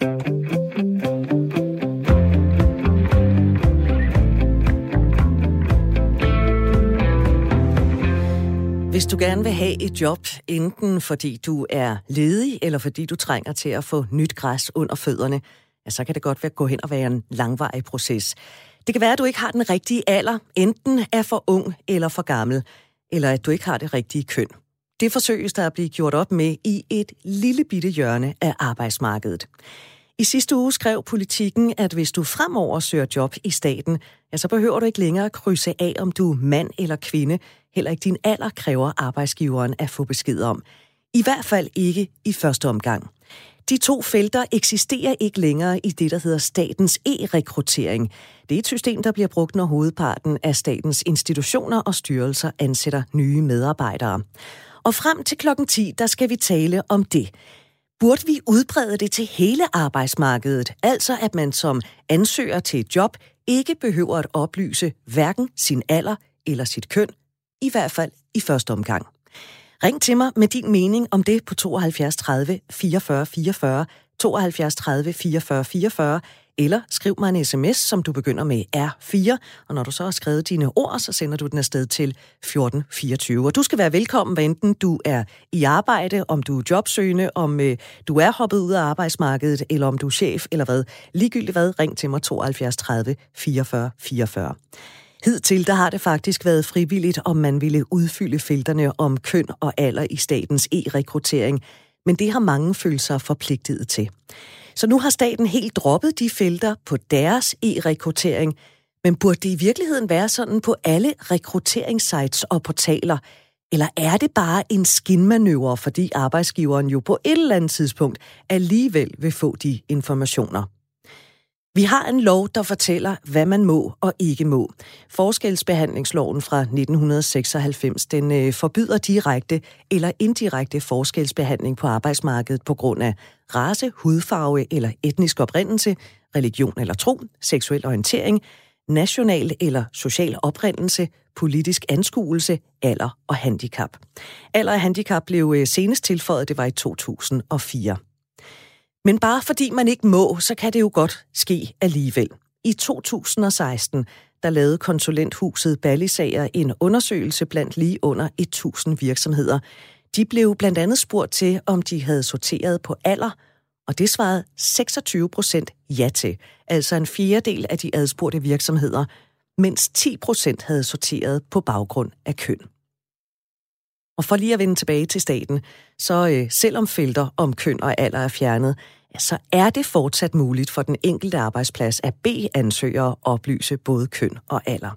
Hvis du gerne vil have et job, enten fordi du er ledig, eller fordi du trænger til at få nyt græs under fødderne, ja, så kan det godt være gå hen og være en langvarig proces. Det kan være, at du ikke har den rigtige alder, enten er for ung eller for gammel, eller at du ikke har det rigtige køn. Det forsøges der at blive gjort op med i et lille bitte hjørne af arbejdsmarkedet. I sidste uge skrev politikken, at hvis du fremover søger job i staten, ja, så behøver du ikke længere at krydse af, om du er mand eller kvinde. Heller ikke din alder kræver arbejdsgiveren at få besked om. I hvert fald ikke i første omgang. De to felter eksisterer ikke længere i det, der hedder statens e-rekruttering. Det er et system, der bliver brugt, når hovedparten af statens institutioner og styrelser ansætter nye medarbejdere. Og frem til klokken 10, der skal vi tale om det. Burde vi udbrede det til hele arbejdsmarkedet, altså at man som ansøger til et job ikke behøver at oplyse hverken sin alder eller sit køn, i hvert fald i første omgang. Ring til mig med din mening om det på 72 30 44 44, 72 30 44 44, eller skriv mig en sms, som du begynder med R4, og når du så har skrevet dine ord, så sender du den afsted til 1424. Og du skal være velkommen, hvad enten du er i arbejde, om du er jobsøgende, om øh, du er hoppet ud af arbejdsmarkedet, eller om du er chef, eller hvad. Ligegyldigt hvad, ring til mig 72 30 44 44. Hidtil der har det faktisk været frivilligt, om man ville udfylde felterne om køn og alder i statens e-rekruttering, men det har mange følt sig forpligtet til. Så nu har staten helt droppet de felter på deres e-rekruttering, men burde det i virkeligheden være sådan på alle rekrutteringssites og portaler, eller er det bare en skinmanøvre, fordi arbejdsgiveren jo på et eller andet tidspunkt alligevel vil få de informationer? Vi har en lov, der fortæller, hvad man må og ikke må. Forskelsbehandlingsloven fra 1996, den øh, forbyder direkte eller indirekte forskelsbehandling på arbejdsmarkedet på grund af race, hudfarve eller etnisk oprindelse, religion eller tro, seksuel orientering, national eller social oprindelse, politisk anskuelse, alder og handicap. Alder og handicap blev øh, senest tilføjet, det var i 2004. Men bare fordi man ikke må, så kan det jo godt ske alligevel. I 2016 der lavede konsulenthuset Ballisager en undersøgelse blandt lige under 1000 virksomheder. De blev blandt andet spurgt til, om de havde sorteret på alder, og det svarede 26 procent ja til, altså en fjerdedel af de adspurgte virksomheder, mens 10 procent havde sorteret på baggrund af køn. Og for lige at vende tilbage til staten, så øh, selvom felter om køn og alder er fjernet, så er det fortsat muligt for den enkelte arbejdsplads at bede ansøgere oplyse både køn og alder.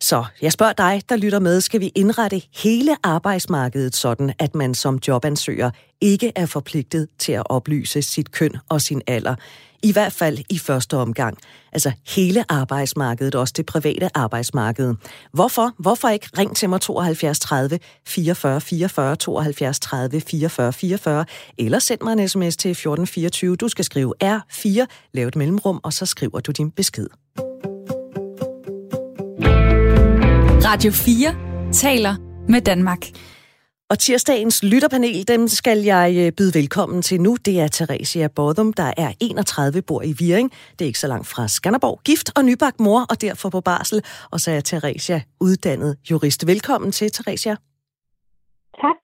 Så jeg spørger dig, der lytter med, skal vi indrette hele arbejdsmarkedet sådan, at man som jobansøger ikke er forpligtet til at oplyse sit køn og sin alder? I hvert fald i første omgang. Altså hele arbejdsmarkedet, også det private arbejdsmarked. Hvorfor? Hvorfor ikke? Ring til mig 72 30 44 44 72 30 44 44 eller send mig en sms til 1424. Du skal skrive R4, lav et mellemrum, og så skriver du din besked. Radio 4 taler med Danmark. Og tirsdagens lytterpanel, dem skal jeg øh, byde velkommen til nu. Det er Theresia Botham, der er 31, bor i Viring. Det er ikke så langt fra Skanderborg. Gift og nybagt mor, og derfor på barsel. Og så er Theresia uddannet jurist. Velkommen til, Theresia. Tak.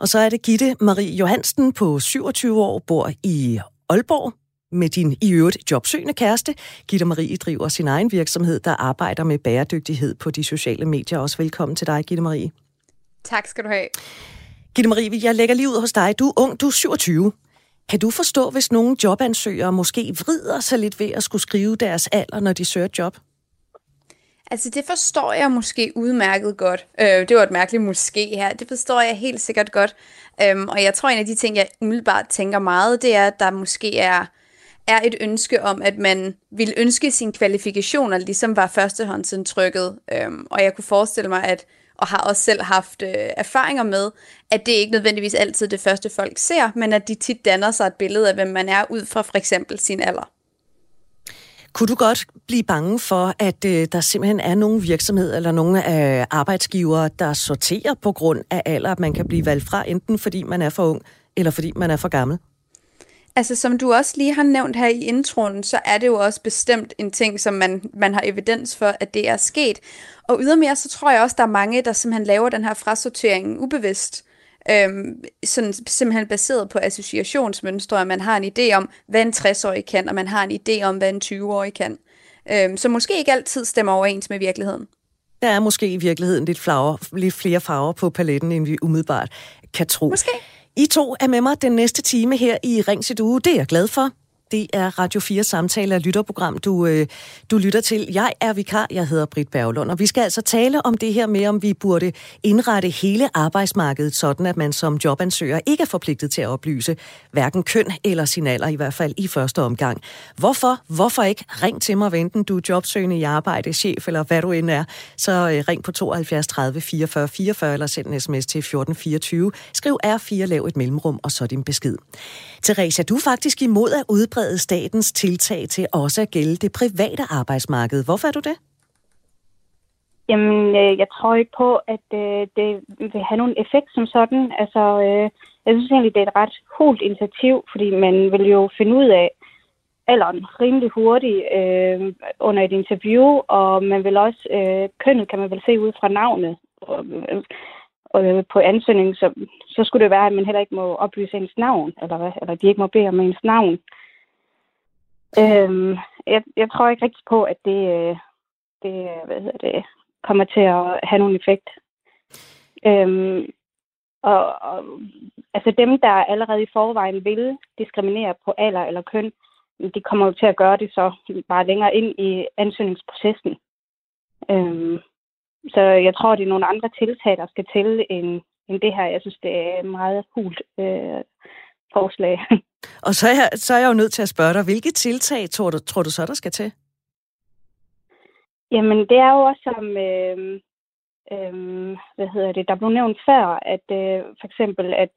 Og så er det Gitte Marie Johansen på 27 år, bor i Aalborg med din i øvrigt jobsøgende kæreste. Gitte Marie driver sin egen virksomhed, der arbejder med bæredygtighed på de sociale medier. Også velkommen til dig, Gitte Marie. Tak skal du have. Gitte Marie, jeg lægger lige ud hos dig. Du er ung, du er 27. Kan du forstå, hvis nogle jobansøgere måske vrider sig lidt ved at skulle skrive deres alder, når de søger job? Altså, det forstår jeg måske udmærket godt. Øh, det var et mærkeligt måske her. Det forstår jeg helt sikkert godt. Øhm, og jeg tror, en af de ting, jeg umiddelbart tænker meget, det er, at der måske er, er et ønske om, at man vil ønske sine kvalifikationer, ligesom var førstehåndsindtrykket. Øhm, og jeg kunne forestille mig, at og har også selv haft øh, erfaringer med, at det ikke nødvendigvis altid det første folk ser, men at de tit danner sig et billede af, hvem man er ud fra for eksempel sin alder. Kunne du godt blive bange for, at øh, der simpelthen er nogle virksomheder eller nogle øh, arbejdsgivere, der sorterer på grund af alder, at man kan blive valgt fra, enten fordi man er for ung, eller fordi man er for gammel? Altså, som du også lige har nævnt her i introen, så er det jo også bestemt en ting, som man, man har evidens for, at det er sket. Og ydermere, så tror jeg også, der er mange, der simpelthen laver den her frasortering ubevidst. Øhm, sådan, simpelthen baseret på associationsmønstre, at man har en idé om, hvad en 60-årig kan, og man har en idé om, hvad en 20-årig kan. Øhm, så måske ikke altid stemmer overens med virkeligheden. Der er måske i virkeligheden lidt, farver, lidt flere farver på paletten, end vi umiddelbart kan tro. Måske. I to er med mig den næste time her i Ring til Due. Det er jeg glad for. Det er Radio 4 samtale og lytterprogram, du, øh, du lytter til. Jeg er vikar, jeg hedder Britt Berglund, og vi skal altså tale om det her med, om vi burde indrette hele arbejdsmarkedet sådan, at man som jobansøger ikke er forpligtet til at oplyse hverken køn eller sin alder, i hvert fald i første omgang. Hvorfor? Hvorfor ikke? Ring til mig, venten du er jobsøgende i arbejde, chef eller hvad du end er. Så øh, ring på 72 30 44 44 eller send en sms til 1424. Skriv R4, lav et mellemrum, og så din besked. Therese, er du faktisk imod at udbrede statens tiltag til også at gælde det private arbejdsmarked. Hvorfor er du det? Jamen, øh, jeg tror ikke på, at øh, det vil have nogen effekt som sådan. Altså, øh, jeg synes egentlig, det er et ret hult initiativ, fordi man vil jo finde ud af alderen rimelig hurtigt øh, under et interview, og man vil også, øh, kønnet kan man vel se ud fra navnet. Og, øh, øh på ansøgningen, så, så skulle det være, at man heller ikke må oplyse ens navn, eller, hvad, eller de ikke må bede om ens navn. Øhm, jeg, jeg tror ikke rigtig på, at det, øh, det, hvad hedder det kommer til at have nogen effekt. Øhm, og, og altså dem, der allerede i forvejen vil diskriminere på alder eller køn, de kommer jo til at gøre det så bare længere ind i ansøgningsprocessen. Øhm, så jeg tror, det er nogle andre tiltag, der skal til end, end det her. Jeg synes, det er meget hult øh, forslag. Og så er, jeg, så er jeg jo nødt til at spørge dig, hvilke tiltag tror du, tror du så, der skal til? Jamen, det er jo også som, øh, øh, hvad hedder det, der blev nævnt før, at øh, for eksempel, at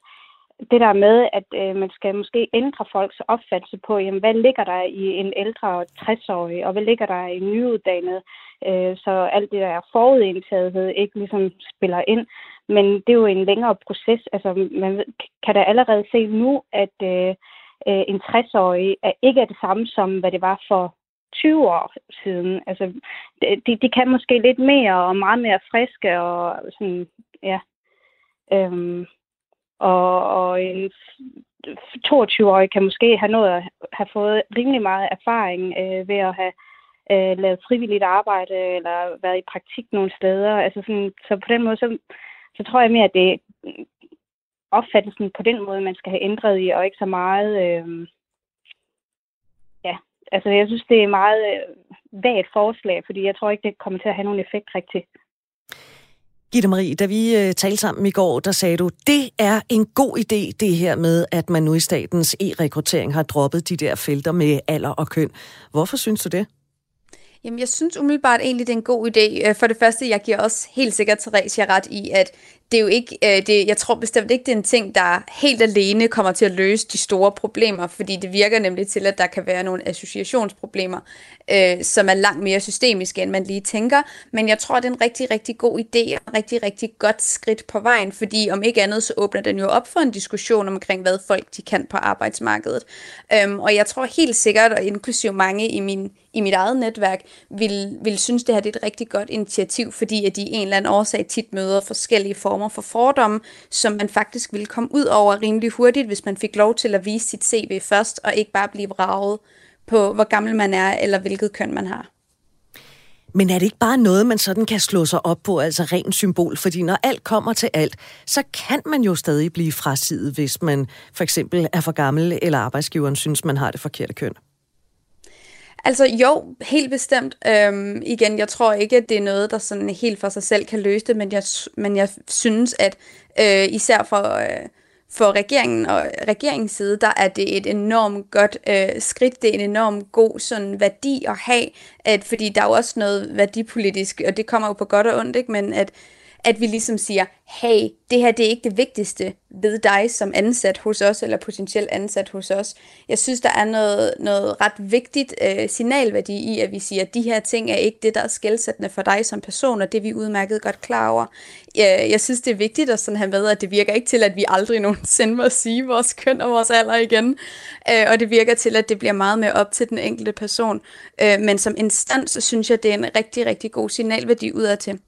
det der med, at øh, man skal måske ændre folks opfattelse på, jamen, hvad ligger der i en ældre 60-årig, og hvad ligger der i en nyuddannet, øh, så alt det der forudindtagethed ikke ligesom spiller ind. Men det er jo en længere proces. Altså, man kan da allerede se nu, at øh, øh en 60-årig er ikke er det samme som, hvad det var for 20 år siden. Altså, de, de kan måske lidt mere og meget mere friske og sådan, ja. Øhm, og, og en 22-årig kan måske have nået at have fået rimelig meget erfaring øh, ved at have øh, lavet frivilligt arbejde eller været i praktik nogle steder. Altså sådan, så på den måde, så, så tror jeg mere, at det opfattelsen på den måde, man skal have ændret i, og ikke så meget... Øh, ja, altså jeg synes, det er meget øh, vagt forslag, fordi jeg tror ikke, det kommer til at have nogen effekt rigtigt. Gitte Marie, da vi øh, talte sammen i går, der sagde du, det er en god idé, det her med, at man nu i statens e-rekruttering har droppet de der felter med alder og køn. Hvorfor synes du det? Jamen, jeg synes umiddelbart egentlig, det er en god idé. Øh, for det første, jeg giver også helt sikkert Therese ret i, at det er jo ikke, øh, det, jeg tror bestemt ikke, det er en ting, der helt alene kommer til at løse de store problemer, fordi det virker nemlig til, at der kan være nogle associationsproblemer, øh, som er langt mere systemiske, end man lige tænker. Men jeg tror, det er en rigtig, rigtig god idé, og en rigtig, rigtig godt skridt på vejen, fordi om ikke andet, så åbner den jo op for en diskussion omkring, hvad folk de kan på arbejdsmarkedet. Øhm, og jeg tror helt sikkert, og inklusive mange i, min, i mit eget netværk, vil, vil synes, det her det er et rigtig godt initiativ, fordi at de i en eller anden årsag tit møder forskellige former for fordomme, som man faktisk ville komme ud over rimelig hurtigt, hvis man fik lov til at vise sit CV først, og ikke bare blive raget på, hvor gammel man er, eller hvilket køn man har. Men er det ikke bare noget, man sådan kan slå sig op på, altså rent symbol? Fordi når alt kommer til alt, så kan man jo stadig blive frasidet, hvis man for eksempel er for gammel, eller arbejdsgiveren synes, man har det forkerte køn. Altså jo, helt bestemt. Øhm, igen, jeg tror ikke, at det er noget, der sådan helt for sig selv kan løse det, men jeg, men jeg synes, at øh, især for, øh, for regeringen og regeringens side, der er det et enormt godt øh, skridt. Det er en enormt god sådan værdi at have, at, fordi der er jo også noget værdipolitisk, og det kommer jo på godt og ondt, ikke? men at at vi ligesom siger, hey, det her det er ikke det vigtigste ved dig som ansat hos os, eller potentielt ansat hos os. Jeg synes, der er noget, noget ret vigtigt øh, signalværdi i, at vi siger, at de her ting er ikke det, der er skældsættende for dig som person, og det er vi udmærket godt klar over. Jeg, jeg synes, det er vigtigt at sådan have med, at det virker ikke til, at vi aldrig nogensinde må sige vores køn og vores alder igen, øh, og det virker til, at det bliver meget mere op til den enkelte person. Øh, men som instans, så synes jeg, det er en rigtig, rigtig god signalværdi udadtil.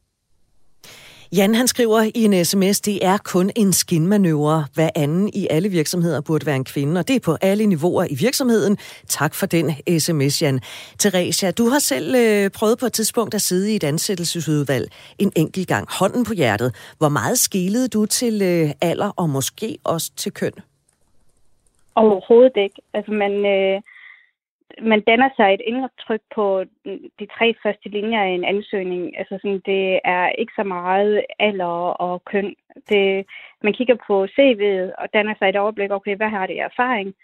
Jan han skriver i en sms, det er kun en skinmanøvre. Hver anden i alle virksomheder burde være en kvinde, og det er på alle niveauer i virksomheden. Tak for den sms, Jan. Theresia, du har selv øh, prøvet på et tidspunkt at sidde i et ansættelsesudvalg en enkelt gang. Hånden på hjertet. Hvor meget skilede du til øh, alder og måske også til køn? Overhovedet ikke. Altså man... Øh man danner sig et indtryk på de tre første linjer i en ansøgning. Altså sådan, det er ikke så meget alder og køn. Det, man kigger på CV'et og danner sig et overblik, okay, hvad har det erfaring?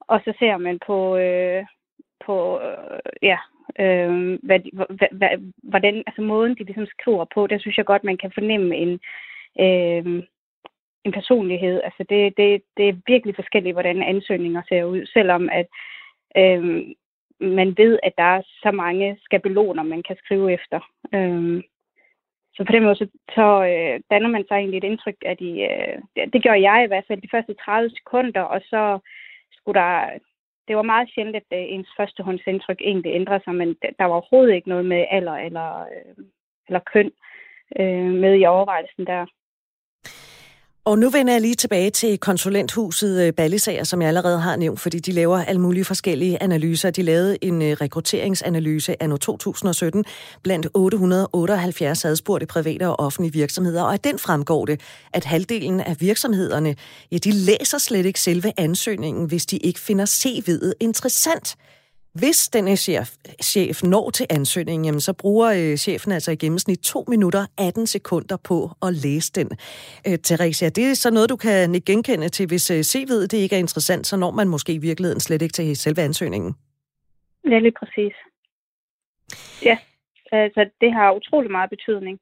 Og så ser man på, øh, på øh, ja, øh, hvad, hvad, hvad, hvordan, altså måden, de ligesom skriver på, der synes jeg godt, man kan fornemme en, øh, en personlighed. Altså det, det, det er virkelig forskelligt, hvordan ansøgninger ser ud, selvom at øh, man ved, at der er så mange skabeloner, man kan skrive efter. Øh, så på den måde, så, så øh, danner man sig egentlig et indtryk af de, øh, det gjorde jeg i hvert fald, de første 30 sekunder, og så skulle der, det var meget sjældent, at øh, ens førstehåndsindtryk egentlig ændrede sig, men der var overhovedet ikke noget med alder eller, øh, eller køn øh, med i overvejelsen der. Og nu vender jeg lige tilbage til konsulenthuset øh, Ballisager, som jeg allerede har nævnt, fordi de laver alle mulige forskellige analyser. De lavede en øh, rekrutteringsanalyse af 2017 blandt 878 adspurgte private og offentlige virksomheder, og af den fremgår det, at halvdelen af virksomhederne, ja, de læser slet ikke selve ansøgningen, hvis de ikke finder CV'et interessant. Hvis den chef, chef når til ansøgningen, jamen, så bruger øh, chefen altså i gennemsnit 2 minutter 18 sekunder på at læse den. Øh, Theresia, det er så noget, du kan genkende til, hvis øh, CV'et det ikke er interessant, så når man måske i virkeligheden slet ikke til selve ansøgningen. Ja, lige præcis. Ja, altså det har utrolig meget betydning.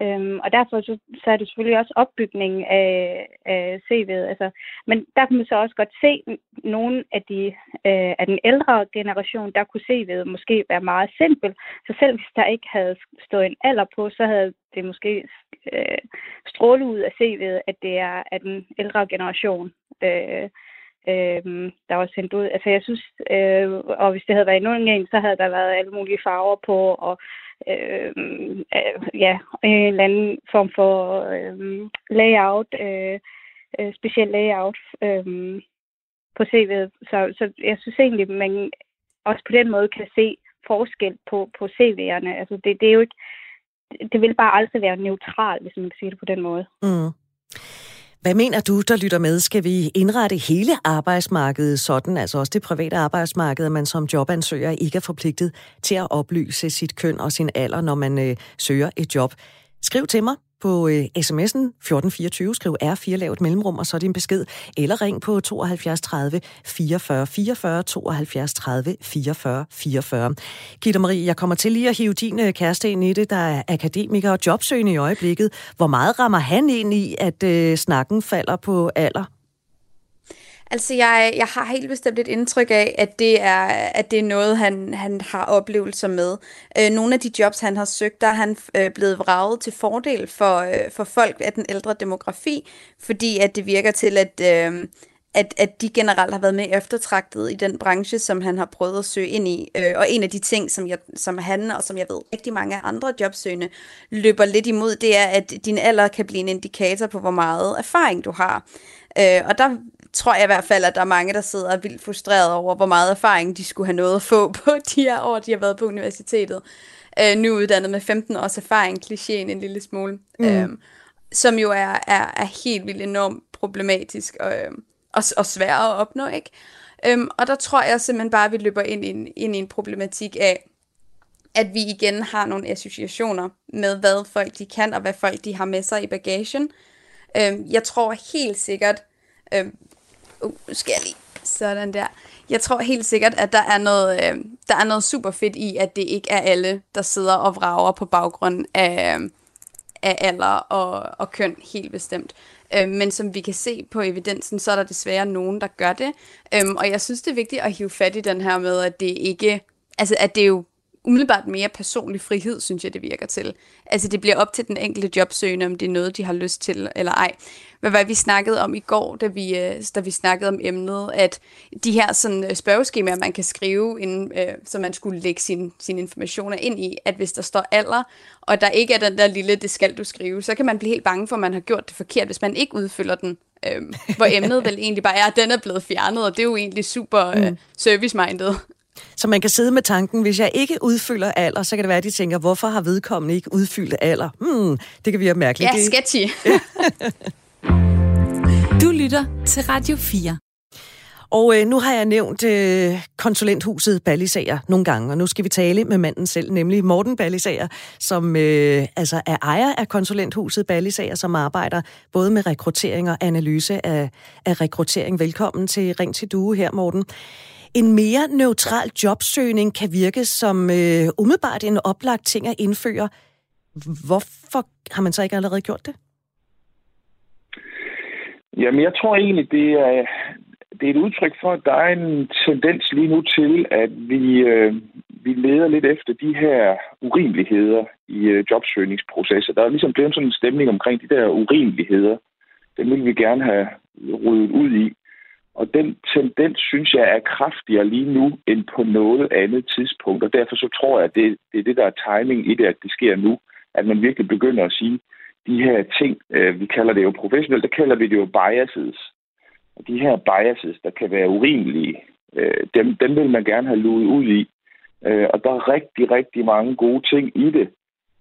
Øhm, og derfor så, så er det selvfølgelig også opbygningen af, af CV'et. Altså, men der kan man så også godt se nogle af, de, øh, af den ældre generation, der kunne CV'et måske være meget simpel. Så selv hvis der ikke havde stået en alder på, så havde det måske øh, strålet ud af CV'et, at det er af den ældre generation. Øh, øh, der var sendt ud. Altså jeg synes, øh, og hvis det havde været en ung så havde der været alle mulige farver på, og øh, øh, ja, en eller anden form for øh, layout, øh, øh, speciel layout øh, på CV'et. Så, så jeg synes egentlig, man også på den måde kan se forskel på, på CV'erne. Altså det, det er jo ikke, det vil bare aldrig være neutralt, hvis man kan sige det på den måde. Mm. Hvad mener du, der lytter med? Skal vi indrette hele arbejdsmarkedet sådan, altså også det private arbejdsmarked, at man som jobansøger ikke er forpligtet til at oplyse sit køn og sin alder, når man øh, søger et job? Skriv til mig på øh, sms'en 1424, skriv R4, lav et mellemrum, og så din besked, eller ring på 72 30 44 44, 72 30 44 44. Gitte Marie, jeg kommer til lige at hive din øh, kæreste ind i det, der er akademiker og jobsøgende i øjeblikket. Hvor meget rammer han ind i, at øh, snakken falder på alder? Altså, jeg, jeg har helt bestemt et indtryk af, at det er, at det er noget, han, han har oplevelser med. Øh, nogle af de jobs, han har søgt, der er han øh, blevet vraget til fordel for, øh, for folk af den ældre demografi, fordi at det virker til, at... Øh, at, at de generelt har været mere eftertragtet i den branche, som han har prøvet at søge ind i. Øh, og en af de ting, som, jeg, som han og som jeg ved rigtig mange andre jobsøgende løber lidt imod, det er, at din alder kan blive en indikator på, hvor meget erfaring du har. Øh, og der tror jeg i hvert fald, at der er mange, der sidder vildt frustreret over, hvor meget erfaring de skulle have nået at få på de her år, de har været på universitetet. Øh, nu uddannet med 15 års erfaring, klichéen en lille smule. Mm. Øh, som jo er, er, er helt vildt enormt problematisk og, øh, og, og svær at opnå, ikke? Øhm, og der tror jeg simpelthen bare, at vi løber ind, ind, ind i en problematik af, at vi igen har nogle associationer med, hvad folk de kan, og hvad folk de har med sig i bagagen. Øhm, jeg tror helt sikkert, øhm, uh, skal jeg lige, sådan der. Jeg tror helt sikkert, at der er, noget, øh, der er noget super fedt i, at det ikke er alle, der sidder og vrager på baggrund af, øh, af alder og, og køn helt bestemt. Øh, men som vi kan se på evidensen, så er der desværre nogen, der gør det. Øh, og jeg synes, det er vigtigt at hive fat i den her med, at det ikke... Altså, at det er jo umiddelbart mere personlig frihed, synes jeg, det virker til. Altså, det bliver op til den enkelte jobsøgende, om det er noget, de har lyst til eller ej. Hvad var vi snakkede om i går, da vi, øh, da vi snakkede om emnet, at de her sådan, øh, spørgeskemaer, man kan skrive, inden, øh, så man skulle lægge sine sin informationer ind i, at hvis der står alder, og der ikke er den der lille, det skal du skrive, så kan man blive helt bange for, at man har gjort det forkert, hvis man ikke udfylder den. Øh, hvor emnet vel egentlig bare er, at den er blevet fjernet, og det er jo egentlig super øh, mm. service-minded. Så man kan sidde med tanken, hvis jeg ikke udfylder alder, så kan det være, at de tænker, hvorfor har vedkommende ikke udfyldt alder? Hmm, det kan virke mærkeligt. Ja, sketchy. du lytter til Radio 4. Og øh, nu har jeg nævnt øh, konsulenthuset Ballisager nogle gange, og nu skal vi tale med manden selv, nemlig Morten Ballisager, som øh, altså er ejer af konsulenthuset Ballisager, som arbejder både med rekruttering og analyse af, af rekruttering. Velkommen til Ring til Due her, Morten. En mere neutral jobsøgning kan virke som øh, umiddelbart en oplagt ting at indføre. Hvorfor har man så ikke allerede gjort det? Jamen, jeg tror egentlig, det er, det er et udtryk for, at der er en tendens lige nu til, at vi, øh, vi leder lidt efter de her urimeligheder i øh, jobsøgningsprocesser. Der er ligesom blevet sådan en stemning omkring de der urimeligheder. Den vil vi gerne have ryddet ud i. Og den tendens, synes jeg, er kraftigere lige nu end på noget andet tidspunkt. Og derfor så tror jeg, at det, det er det, der er timing i det, at det sker nu. At man virkelig begynder at sige, de her ting, øh, vi kalder det jo professionelt, der kalder vi det jo biases. Og de her biases, der kan være urimelige, øh, dem, dem vil man gerne have luet ud i. Øh, og der er rigtig, rigtig mange gode ting i det.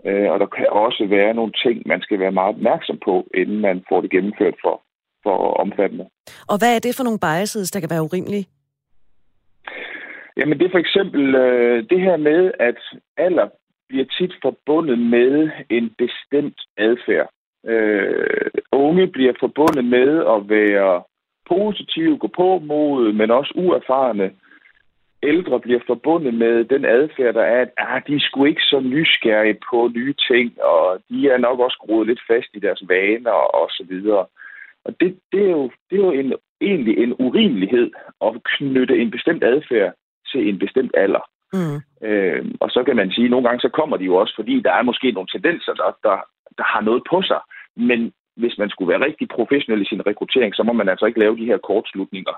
Øh, og der kan også være nogle ting, man skal være meget opmærksom på, inden man får det gennemført for, for omfattende. Og hvad er det for nogle biases, der kan være urimelige? Jamen det er for eksempel øh, det her med, at alder bliver tit forbundet med en bestemt adfærd. Øh, unge bliver forbundet med at være positive, gå på mod, men også uerfarne. Ældre bliver forbundet med den adfærd, der er, at ah, de er sgu ikke så nysgerrige på nye ting, og de er nok også groet lidt fast i deres vaner og så videre. Og det, det er jo, det er jo en, egentlig en urimelighed at knytte en bestemt adfærd til en bestemt alder. Mm. Øh, og så kan man sige, at nogle gange så kommer de jo også, fordi der er måske nogle tendenser, der, der, der har noget på sig. Men hvis man skulle være rigtig professionel i sin rekruttering, så må man altså ikke lave de her kortslutninger.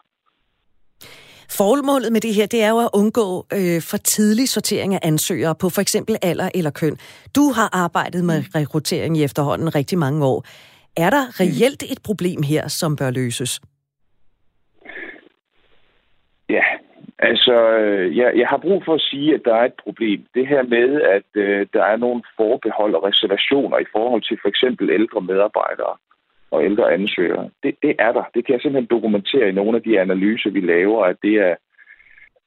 Formålet med det her, det er jo at undgå øh, for tidlig sortering af ansøgere på for eksempel alder eller køn. Du har arbejdet med rekruttering i efterhånden rigtig mange år. Er der reelt et problem her, som bør løses? Ja, altså, øh, jeg, jeg har brug for at sige, at der er et problem. Det her med, at øh, der er nogle forbehold og reservationer i forhold til for eksempel ældre medarbejdere og ældre ansøgere. Det, det er der. Det kan jeg simpelthen dokumentere i nogle af de analyser, vi laver, at det er,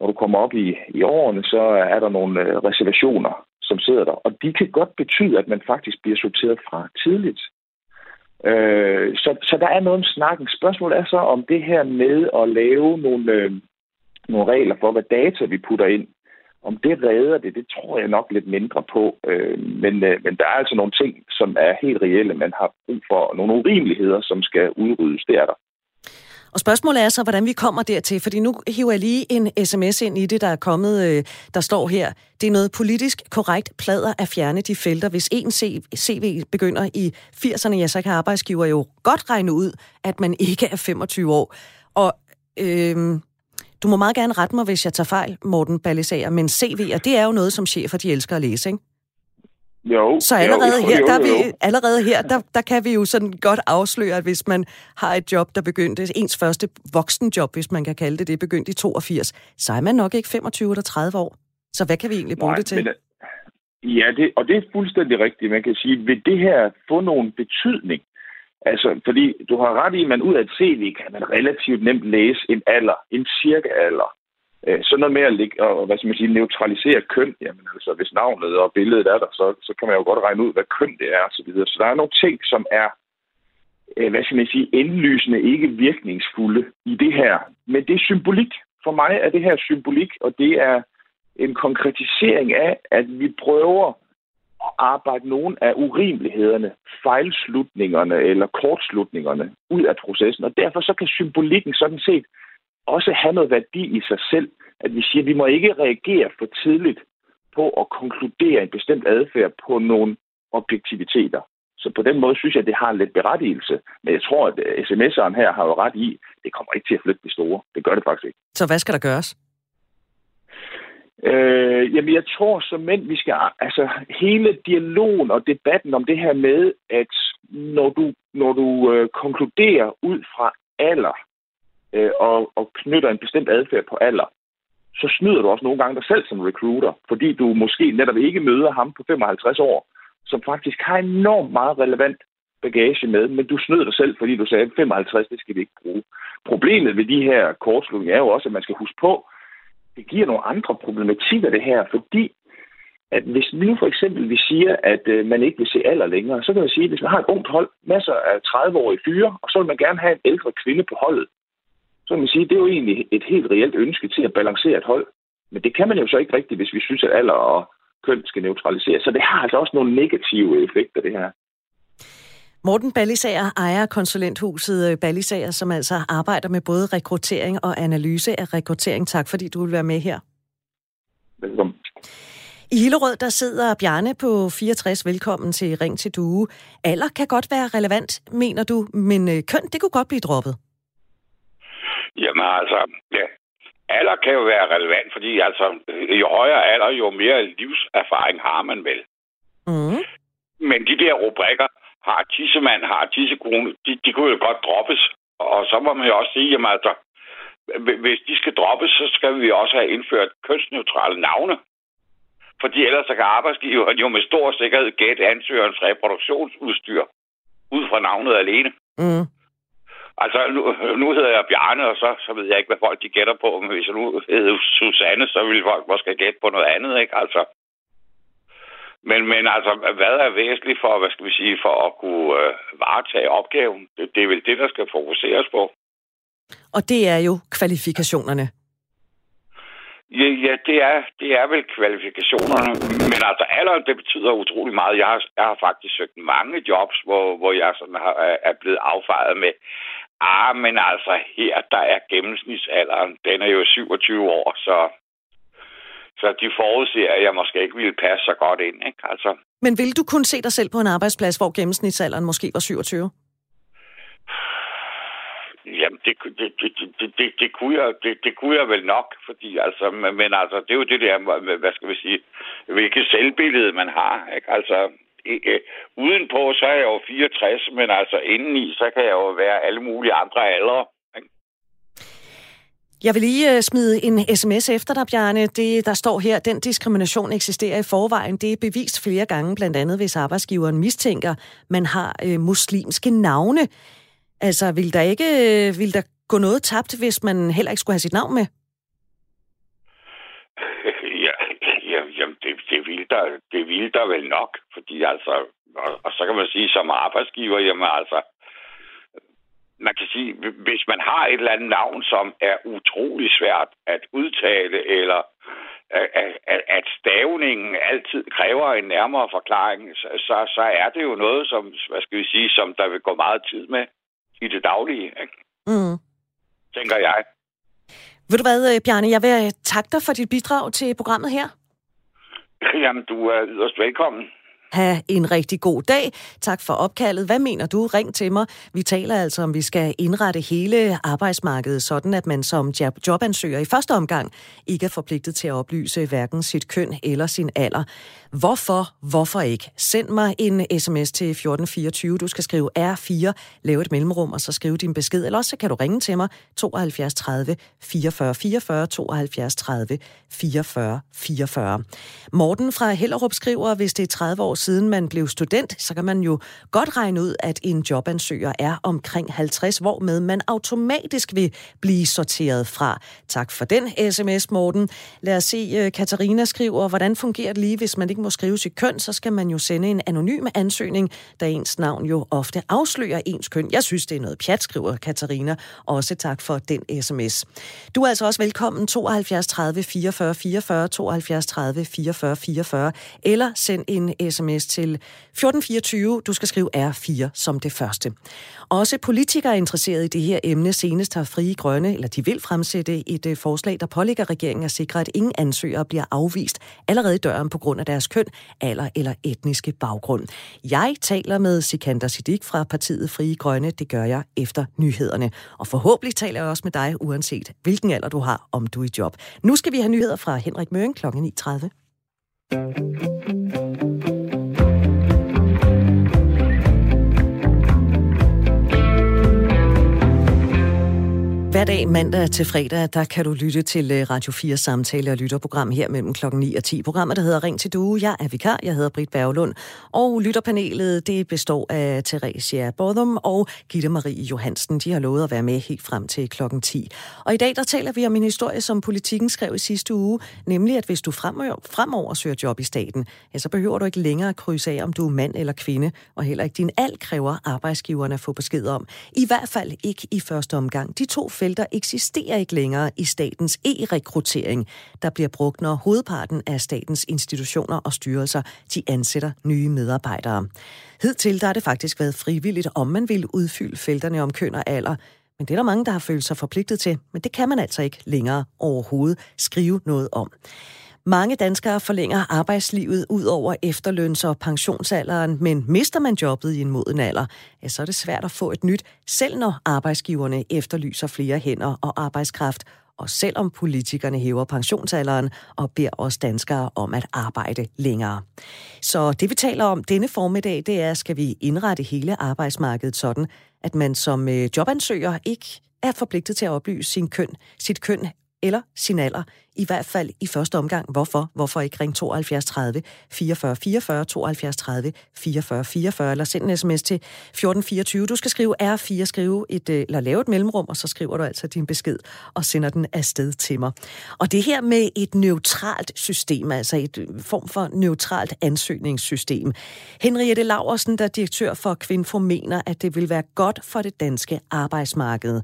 når du kommer op i, i årene, så er der nogle øh, reservationer, som sidder der. Og de kan godt betyde, at man faktisk bliver sorteret fra tidligt. Øh, så, så der er noget om snakken. Spørgsmålet er så om det her med at lave nogle, øh, nogle regler for, hvad data vi putter ind. Om det redder det, det tror jeg nok lidt mindre på. Øh, men, øh, men der er altså nogle ting, som er helt reelle, man har brug for. Nogle urimeligheder, som skal udryddes. Det er der. Og spørgsmålet er så, hvordan vi kommer dertil, fordi nu hiver jeg lige en sms ind i det, der er kommet, øh, der står her. Det er noget politisk korrekt plader at fjerne de felter. Hvis en CV begynder i 80'erne, ja, så kan arbejdsgiver jo godt regne ud, at man ikke er 25 år. Og øh, du må meget gerne rette mig, hvis jeg tager fejl, Morten Ballisager, men CV'er, det er jo noget, som chefer de elsker at læse, ikke? Jo. Så allerede jo, her, der, jo, jo. Vi, allerede her der, der kan vi jo sådan godt afsløre, at hvis man har et job, der begyndte, ens første voksenjob, hvis man kan kalde det det, begyndte i 82, så er man nok ikke 25 eller 30 år. Så hvad kan vi egentlig bruge Nej, det til? Men, ja, det, og det er fuldstændig rigtigt. Man kan sige, vil det her få nogen betydning? Altså, fordi du har ret i, at man ud af et CV kan man relativt nemt læse en alder, en cirka alder. Øh, sådan noget med at ligge, og, hvad skal man sige, neutralisere køn, jamen altså, hvis navnet og billedet er der, så, så kan man jo godt regne ud, hvad køn det er, osv. så videre. Så der er nogle ting, som er, øh, hvad skal man sige, indlysende ikke virkningsfulde i det her. Men det er symbolik. For mig er det her symbolik, og det er en konkretisering af, at vi prøver arbejde nogle af urimelighederne, fejlslutningerne eller kortslutningerne ud af processen. Og derfor så kan symbolikken sådan set også have noget værdi i sig selv, at vi siger, at vi må ikke reagere for tidligt på at konkludere en bestemt adfærd på nogle objektiviteter. Så på den måde synes jeg, at det har en lidt berettigelse. Men jeg tror, at sms'eren her har jo ret i, det kommer ikke til at flytte det store. Det gør det faktisk ikke. Så hvad skal der gøres? Øh, jamen, jeg tror som mænd, vi skal... Altså, hele dialogen og debatten om det her med, at når du, når du øh, konkluderer ud fra alder øh, og, og knytter en bestemt adfærd på alder, så snyder du også nogle gange dig selv som recruiter, fordi du måske netop ikke møder ham på 55 år, som faktisk har enormt meget relevant bagage med, men du snød dig selv, fordi du sagde, 55, det skal vi ikke bruge. Problemet ved de her kortslutninger er jo også, at man skal huske på, det giver nogle andre problematikker, det her, fordi at hvis nu for eksempel vi siger, at øh, man ikke vil se alder længere, så kan man sige, at hvis man har et ungt hold, masser af 30-årige fyre, og så vil man gerne have en ældre kvinde på holdet, så kan man sige, det er jo egentlig et helt reelt ønske til at balancere et hold. Men det kan man jo så ikke rigtigt, hvis vi synes, at alder og køn skal neutraliseres. Så det har altså også nogle negative effekter, det her. Morten Ballisager ejer konsulenthuset øh, Ballisager, som altså arbejder med både rekruttering og analyse af rekruttering. Tak fordi du vil være med her. Velkommen. I Hillerød, der sidder Bjarne på 64. Velkommen til Ring til Due. Alder kan godt være relevant, mener du, men øh, køn, det kunne godt blive droppet. Jamen altså, ja. Alder kan jo være relevant, fordi altså, jo højere alder, jo mere livserfaring har man vel. Mm. Men de der rubrikker, har tissemand, har tissekone, de, de kunne jo godt droppes. Og så må man jo også sige, at altså, hvis de skal droppes, så skal vi også have indført kønsneutrale navne. Fordi ellers så kan arbejdsgiveren jo med stor sikkerhed gætte ansøgerens reproduktionsudstyr ud fra navnet alene. Mm. Altså, nu, nu hedder jeg Bjarne, og så, så ved jeg ikke, hvad folk de gætter på. Men hvis jeg nu hedder Susanne, så vil folk måske gætte på noget andet, ikke? Altså, men, men altså, hvad er væsentligt for, hvad skal vi sige, for at kunne øh, varetage opgaven? Det, det er vel det, der skal fokuseres på. Og det er jo kvalifikationerne. Ja, ja det, er, det er vel kvalifikationerne. Men altså, alderen, det betyder utrolig meget. Jeg har, jeg har faktisk søgt mange jobs, hvor, hvor jeg sådan har, er blevet affejet med, ah, men altså her, der er gennemsnitsalderen, den er jo 27 år, så så de forudser, at jeg måske ikke ville passe så godt ind. Ikke? Altså. Men vil du kun se dig selv på en arbejdsplads, hvor gennemsnitsalderen måske var 27? Jamen, det, det, det, det, det, det, kunne jeg, det, det kunne jeg vel nok, fordi altså, men altså, det er jo det der, hvad skal vi sige, hvilket selvbillede man har, ikke? Altså, ikke, øh, udenpå, så er jeg jo 64, men altså indeni, så kan jeg jo være alle mulige andre aldre. Jeg vil lige øh, smide en sms efter dig, Bjarne. Det, der står her, den diskrimination eksisterer i forvejen. Det er bevist flere gange, blandt andet hvis arbejdsgiveren mistænker, man har øh, muslimske navne. Altså, vil der ikke øh, vil der gå noget tabt, hvis man heller ikke skulle have sit navn med? Ja, ja jamen, det, det, vil der, det vil der vel nok, fordi altså, og, og så kan man sige, som arbejdsgiver, jamen altså, man kan sige, hvis man har et eller andet navn, som er utrolig svært at udtale, eller at, at stavningen altid kræver en nærmere forklaring, så, så er det jo noget, som, hvad skal vi sige, som der vil gå meget tid med i det daglige. Ikke? Mm. Tænker jeg. Ved du hvad, Bjarne, jeg vil takke dig for dit bidrag til programmet her. Jamen, du er yderst velkommen. Ha' en rigtig god dag. Tak for opkaldet. Hvad mener du? Ring til mig. Vi taler altså om, vi skal indrette hele arbejdsmarkedet sådan, at man som jobansøger i første omgang ikke er forpligtet til at oplyse hverken sit køn eller sin alder. Hvorfor? Hvorfor ikke? Send mig en sms til 1424. Du skal skrive R4, lave et mellemrum, og så skrive din besked. Eller også så kan du ringe til mig 72 30 44 44 72 30 44 44. Morten fra Hellerup skriver, hvis det er 30 år siden man blev student, så kan man jo godt regne ud, at en jobansøger er omkring 50, hvor med man automatisk vil blive sorteret fra. Tak for den sms, Morten. Lad os se, øh, Katarina skriver, hvordan fungerer det lige, hvis man ikke må skrive sit køn, så skal man jo sende en anonym ansøgning, da ens navn jo ofte afslører ens køn. Jeg synes, det er noget pjat, skriver Katarina. Også tak for den sms. Du er altså også velkommen 72 30 44 44, 72 30 44 44, eller send en sms sms til 1424. Du skal skrive R4 som det første. Også politikere er interesseret i det her emne. Senest har Frie Grønne, eller de vil fremsætte et øh, forslag, der pålægger regeringen at sikre, at ingen ansøgere bliver afvist allerede i døren på grund af deres køn, alder eller etniske baggrund. Jeg taler med Sikander Siddiq fra partiet Frie Grønne. Det gør jeg efter nyhederne. Og forhåbentlig taler jeg også med dig, uanset hvilken alder du har, om du er i job. Nu skal vi have nyheder fra Henrik Møring kl. 9.30. Hver dag mandag til fredag, der kan du lytte til øh, Radio 4 samtale og lytterprogram her mellem klokken 9 og 10. Programmet, der hedder Ring til Due. Jeg er vikar, jeg hedder Britt Berglund. Og lytterpanelet, det består af Theresia Bodum og Gitte Marie Johansen. De har lovet at være med helt frem til klokken 10. Og i dag, der taler vi om en historie, som politikken skrev i sidste uge. Nemlig, at hvis du fremover, fremover søger job i staten, ja, så behøver du ikke længere at krydse af, om du er mand eller kvinde. Og heller ikke din alt kræver arbejdsgiverne at få besked om. I hvert fald ikke i første omgang. De to felter eksisterer ikke længere i statens e-rekruttering, der bliver brugt, når hovedparten af statens institutioner og styrelser de ansætter nye medarbejdere. Hidtil der har det faktisk været frivilligt, om man vil udfylde felterne om køn og alder, men det er der mange, der har følt sig forpligtet til, men det kan man altså ikke længere overhovedet skrive noget om. Mange danskere forlænger arbejdslivet ud over efterløns- og pensionsalderen, men mister man jobbet i en moden alder, ja, så er det svært at få et nyt, selv når arbejdsgiverne efterlyser flere hænder og arbejdskraft, og selvom politikerne hæver pensionsalderen og beder os danskere om at arbejde længere. Så det vi taler om denne formiddag, det er, skal vi indrette hele arbejdsmarkedet sådan, at man som øh, jobansøger ikke er forpligtet til at oplyse sin køn, sit køn eller sin alder i hvert fald i første omgang. Hvorfor? Hvorfor ikke ring 72 30 44 44 72 30 44 44 eller send en sms til 1424. Du skal skrive R4, skrive et, øh, eller lave et mellemrum, og så skriver du altså din besked og sender den afsted til mig. Og det her med et neutralt system, altså et øh, form for neutralt ansøgningssystem. Henriette Laversen, der er direktør for Kvinfo, mener, at det vil være godt for det danske arbejdsmarked.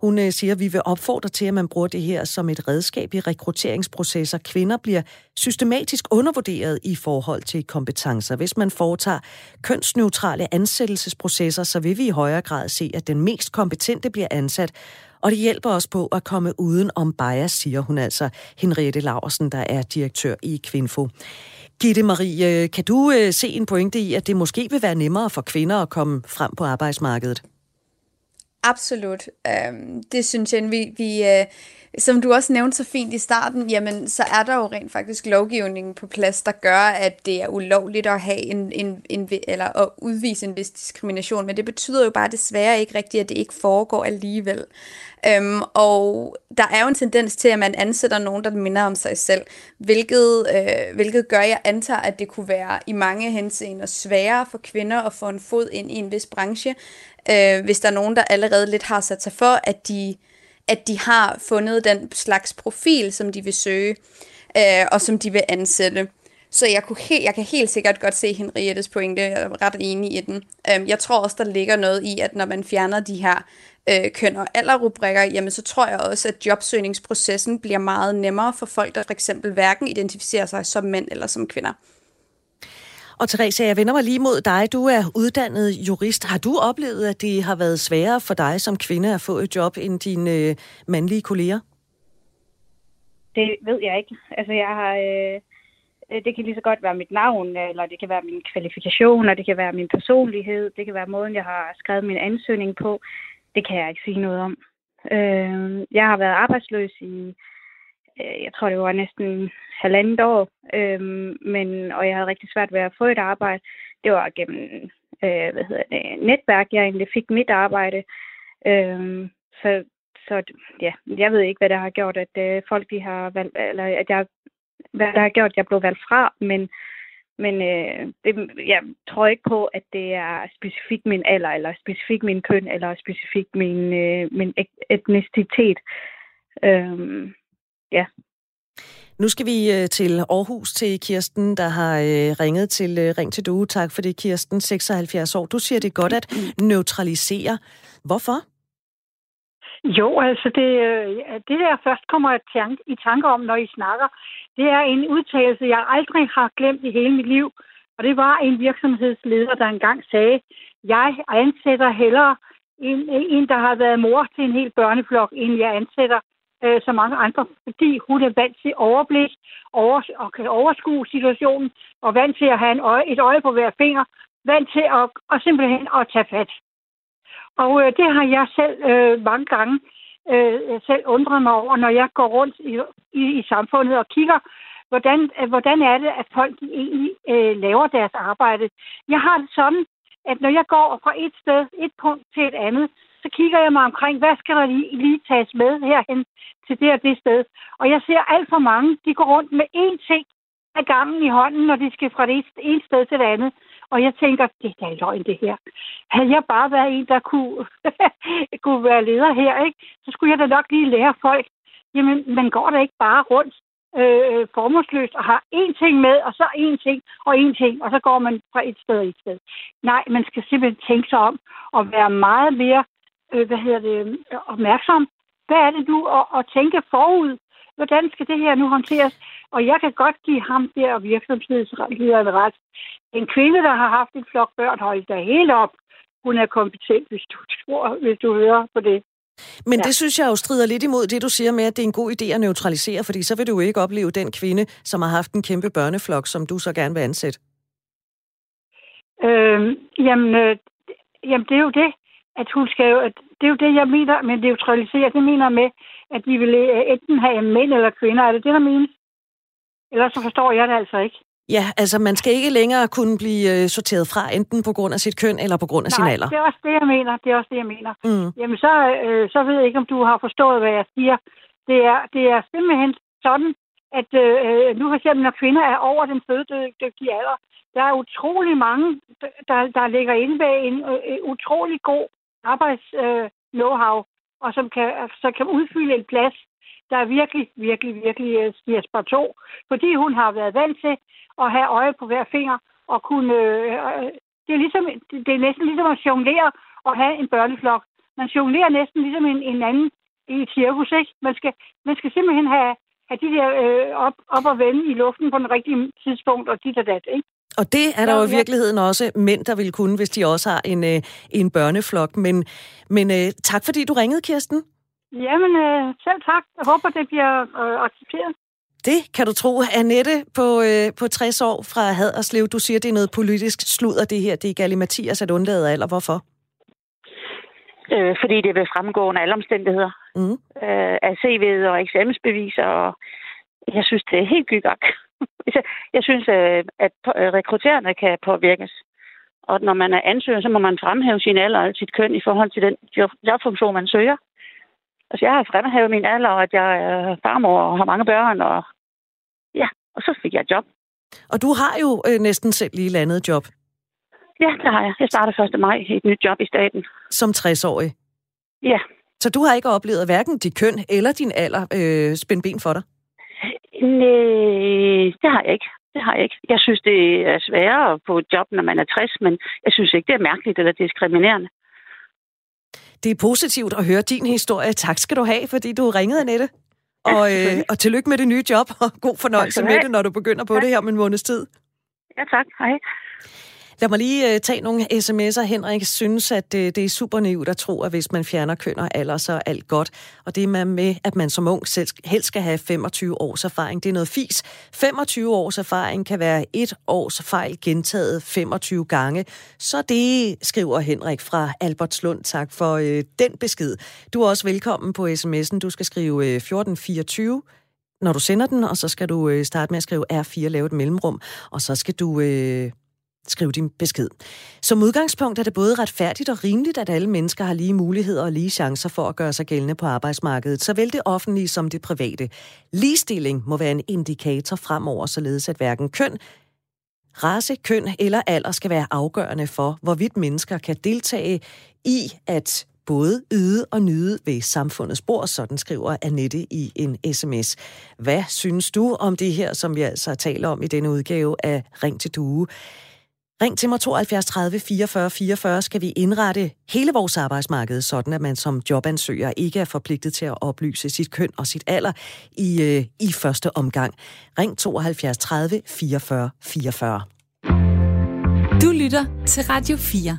Hun øh, siger, at vi vil opfordre til, at man bruger det her som et redskab i rekruttering rekrutteringsprocesser. Kvinder bliver systematisk undervurderet i forhold til kompetencer. Hvis man foretager kønsneutrale ansættelsesprocesser, så vil vi i højere grad se, at den mest kompetente bliver ansat, og det hjælper os på at komme uden om bias, siger hun altså, Henriette Laversen, der er direktør i Kvinfo. Gitte Marie, øh, kan du øh, se en pointe i, at det måske vil være nemmere for kvinder at komme frem på arbejdsmarkedet? Absolut. Øhm, det synes jeg, vi, vi, øh, som du også nævnte så fint i starten, jamen så er der jo rent faktisk lovgivningen på plads, der gør, at det er ulovligt at have en, en, en eller at udvise en vis diskrimination, men det betyder jo bare desværre ikke rigtigt, at det ikke foregår alligevel. Øhm, og der er jo en tendens til, at man ansætter nogen, der minder om sig selv, hvilket, øh, hvilket gør, at jeg antager, at det kunne være i mange henseender sværere for kvinder at få en fod ind i en vis branche, øh, hvis der er nogen, der allerede lidt har sat sig for, at de at de har fundet den slags profil, som de vil søge, øh, og som de vil ansætte. Så jeg, kunne helt, jeg kan helt sikkert godt se Henriettes pointe, jeg er ret enig i den. Øhm, jeg tror også, der ligger noget i, at når man fjerner de her øh, køn- og alderrubrikker, jamen så tror jeg også, at jobsøgningsprocessen bliver meget nemmere for folk, der for eksempel hverken identificerer sig som mænd eller som kvinder. Og Therese, jeg vender mig lige mod dig. Du er uddannet jurist. Har du oplevet, at det har været sværere for dig som kvinde at få et job end dine øh, mandlige kolleger? Det ved jeg ikke. Altså, jeg har... Øh, det kan lige så godt være mit navn, eller det kan være min kvalifikation, og det kan være min personlighed, det kan være måden, jeg har skrevet min ansøgning på. Det kan jeg ikke sige noget om. Øh, jeg har været arbejdsløs i Øh, jeg tror det var næsten halvandet år, øhm, men, og jeg havde rigtig svært ved at få et arbejde. Det var gennem øh, hvad hedder det, netværk, jeg egentlig fik mit arbejde. Øhm, så, så ja, jeg ved ikke, hvad der har gjort, at øh, folk de har valgt, eller at jeg, hvad der har gjort, at jeg blev valgt fra, men, men øh, det, jeg tror ikke på, at det er specifikt min alder, eller specifikt min køn, eller specifikt min, øh, min etnicitet. Øhm, ja. Nu skal vi øh, til Aarhus til Kirsten, der har øh, ringet til øh, Ring til Due. Tak for det, Kirsten, 76 år. Du siger, det er godt at neutralisere. Hvorfor? Jo, altså det, det der først kommer i tanke om, når I snakker, det er en udtalelse, jeg aldrig har glemt i hele mit liv. Og det var en virksomhedsleder, der engang sagde, jeg ansætter hellere en, en, der har været mor til en hel børneflok, end jeg ansætter øh, så mange andre, fordi hun er vant til overblik over, og kan overskue situationen, og vant til at have en øje, et øje på hver finger, vant til at, og simpelthen at tage fat. Og øh, det har jeg selv øh, mange gange øh, selv undret mig over, når jeg går rundt i, i, i samfundet og kigger, hvordan, øh, hvordan er det, at folk egentlig øh, laver deres arbejde. Jeg har det sådan, at når jeg går fra et sted, et punkt til et andet, så kigger jeg mig omkring, hvad skal der lige, lige tages med herhen til det og det sted. Og jeg ser alt for mange, de går rundt med én ting af gangen i hånden, når de skal fra det ene sted til det andet. Og jeg tænker, det er da løgn det her. Havde jeg bare været en, der kunne, kunne være leder her, ikke, så skulle jeg da nok lige lære folk, jamen man går da ikke bare rundt øh, formålsløst og har én ting med, og så én ting og én ting, og så går man fra et sted og et sted. Nej, man skal simpelthen tænke sig om og være meget mere øh, hvad hedder det, opmærksom. Hvad er det nu at, at tænke forud? Hvordan skal det her nu håndteres? Og jeg kan godt give ham der virksomhedslederen ret. En kvinde, der har haft en flok børn, holdt der helt op. Hun er kompetent, hvis du, tror, hvis du hører på det. Men ja. det synes jeg jo strider lidt imod det, du siger med, at det er en god idé at neutralisere, fordi så vil du jo ikke opleve den kvinde, som har haft en kæmpe børneflok, som du så gerne vil ansætte. Øhm, jamen, øh, jamen, det er jo det, at hun skal jo, at det er jo det, jeg mener med neutralisere. Det mener med, at de vil øh, enten have mænd eller kvinder. Er det det, der menes? Ellers så forstår jeg det altså ikke. Ja, altså man skal ikke længere kunne blive øh, sorteret fra, enten på grund af sit køn eller på grund af Nej, sin alder. det er også det, jeg mener. Det er også det, jeg mener. Mm. Jamen, så, øh, så ved jeg ikke, om du har forstået, hvad jeg siger. Det er, det er simpelthen sådan, at øh, nu for eksempel, når kvinder er over den fødedygtige alder, der er utrolig mange, der, der ligger inde bag en øh, utrolig god arbejds-know-how, øh, og som kan, så kan udfylde en plads, der er virkelig, virkelig, virkelig øh, Jesper 2. Fordi hun har været vant til at have øje på hver finger, og kunne... Øh, øh, det, er ligesom, det er næsten ligesom at jonglere og have en børneflok. Man jonglerer næsten ligesom en, en anden i et cirkus, ikke? Man skal, man skal simpelthen have, have de der øh, op, op og vende i luften på den rigtige tidspunkt, og dit og dat, ikke? Og det er der jo i virkeligheden også mænd, der vil kunne, hvis de også har en, øh, en børneflok. Men, men øh, tak fordi du ringede, Kirsten. Jamen, øh, selv tak. Jeg håber, det bliver øh, accepteret. Det kan du tro. Annette på, øh, på 60 år fra Haderslev, du siger, det er noget politisk sludder, det her. Det er Gali Mathias at undlade alder. Hvorfor? Øh, fordi det vil fremgå under alle omstændigheder. Mm. Øh, af CV'et og eksamensbeviser. Og jeg synes, det er helt gygak. Jeg synes, øh, at øh, rekruttererne kan påvirkes. Og når man er ansøger, så må man fremhæve sin alder og sit køn i forhold til den jobfunktion, man søger. Altså, jeg har fremhævet min alder, og at jeg er farmor og har mange børn, og ja, og så fik jeg et job. Og du har jo øh, næsten selv lige landet job. Ja, det har jeg. Jeg starter 1. maj i et nyt job i staten. Som 60-årig? Ja. Så du har ikke oplevet hverken dit køn eller din alder øh, spændt ben for dig? Nej, det har jeg ikke. Det har jeg ikke. Jeg synes, det er sværere at få et job, når man er 60, men jeg synes ikke, det er mærkeligt eller diskriminerende. Det er positivt at høre din historie. Tak skal du have, fordi du ringede, Annette. Og, øh, og tillykke med det nye job, og god fornøjelse med det, når du begynder på tak. det her om en måneds tid. Ja, tak. Hej. Lad mig lige uh, tage nogle sms'er. Henrik synes, at uh, det er super naivt at tro, at hvis man fjerner køn og alder, så er alt godt. Og det er med, at man som ung selv helst skal have 25 års erfaring. Det er noget fis. 25 års erfaring kan være et års fejl gentaget 25 gange. Så det skriver Henrik fra Albertslund. Tak for uh, den besked. Du er også velkommen på sms'en. Du skal skrive uh, 1424 når du sender den, og så skal du starte med at skrive R4, lave et mellemrum, og så skal du øh, Skriv din besked. Som udgangspunkt er det både retfærdigt og rimeligt, at alle mennesker har lige muligheder og lige chancer for at gøre sig gældende på arbejdsmarkedet, såvel det offentlige som det private. Ligestilling må være en indikator fremover, således at hverken køn, race, køn eller alder skal være afgørende for, hvorvidt mennesker kan deltage i at både yde og nyde ved samfundets bord, sådan skriver Annette i en sms. Hvad synes du om det her, som vi altså taler om i denne udgave af Ring til Due? Ring til mig 72 30 44 44, skal vi indrette hele vores arbejdsmarked, sådan at man som jobansøger ikke er forpligtet til at oplyse sit køn og sit alder i, øh, i første omgang. Ring 72 30 44 44. Du lytter til Radio 4.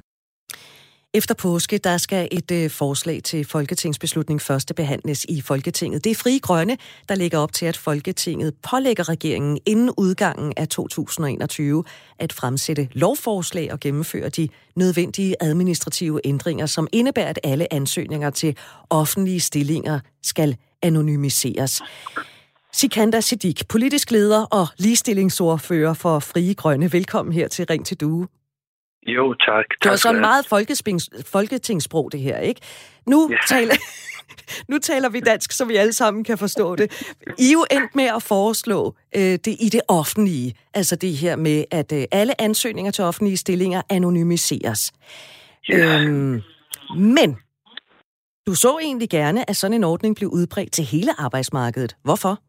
Efter påske, der skal et øh, forslag til folketingsbeslutning første behandles i Folketinget. Det er Fri Grønne, der lægger op til, at Folketinget pålægger regeringen inden udgangen af 2021 at fremsætte lovforslag og gennemføre de nødvendige administrative ændringer, som indebærer, at alle ansøgninger til offentlige stillinger skal anonymiseres. Sikanda Siddiq, politisk leder og ligestillingsordfører for Frie Grønne. Velkommen her til Ring til Due. Jo, tak. Det var sådan meget folketingssprog, det her, ikke? Nu, ja. taler, nu taler vi dansk, så vi alle sammen kan forstå det. I er jo endt med at foreslå øh, det i det offentlige. Altså det her med, at øh, alle ansøgninger til offentlige stillinger anonymiseres. Ja. Øhm, men du så egentlig gerne, at sådan en ordning blev udbredt til hele arbejdsmarkedet. Hvorfor?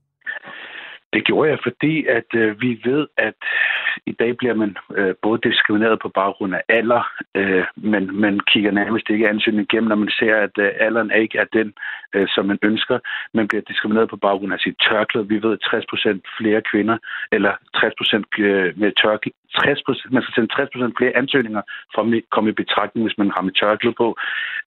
Det gjorde jeg, fordi at øh, vi ved, at i dag bliver man øh, både diskrimineret på baggrund af alder, øh, men man kigger nærmest ikke ansøgningen igennem, når man ser, at øh, alderen ikke er den, øh, som man ønsker. Man bliver diskrimineret på baggrund af sit tørklæde. Vi ved, at 60% flere kvinder, eller 60% med tørklæde, 60 man skal sende 60% flere ansøgninger for at komme i betragtning, hvis man har med tørklæde på.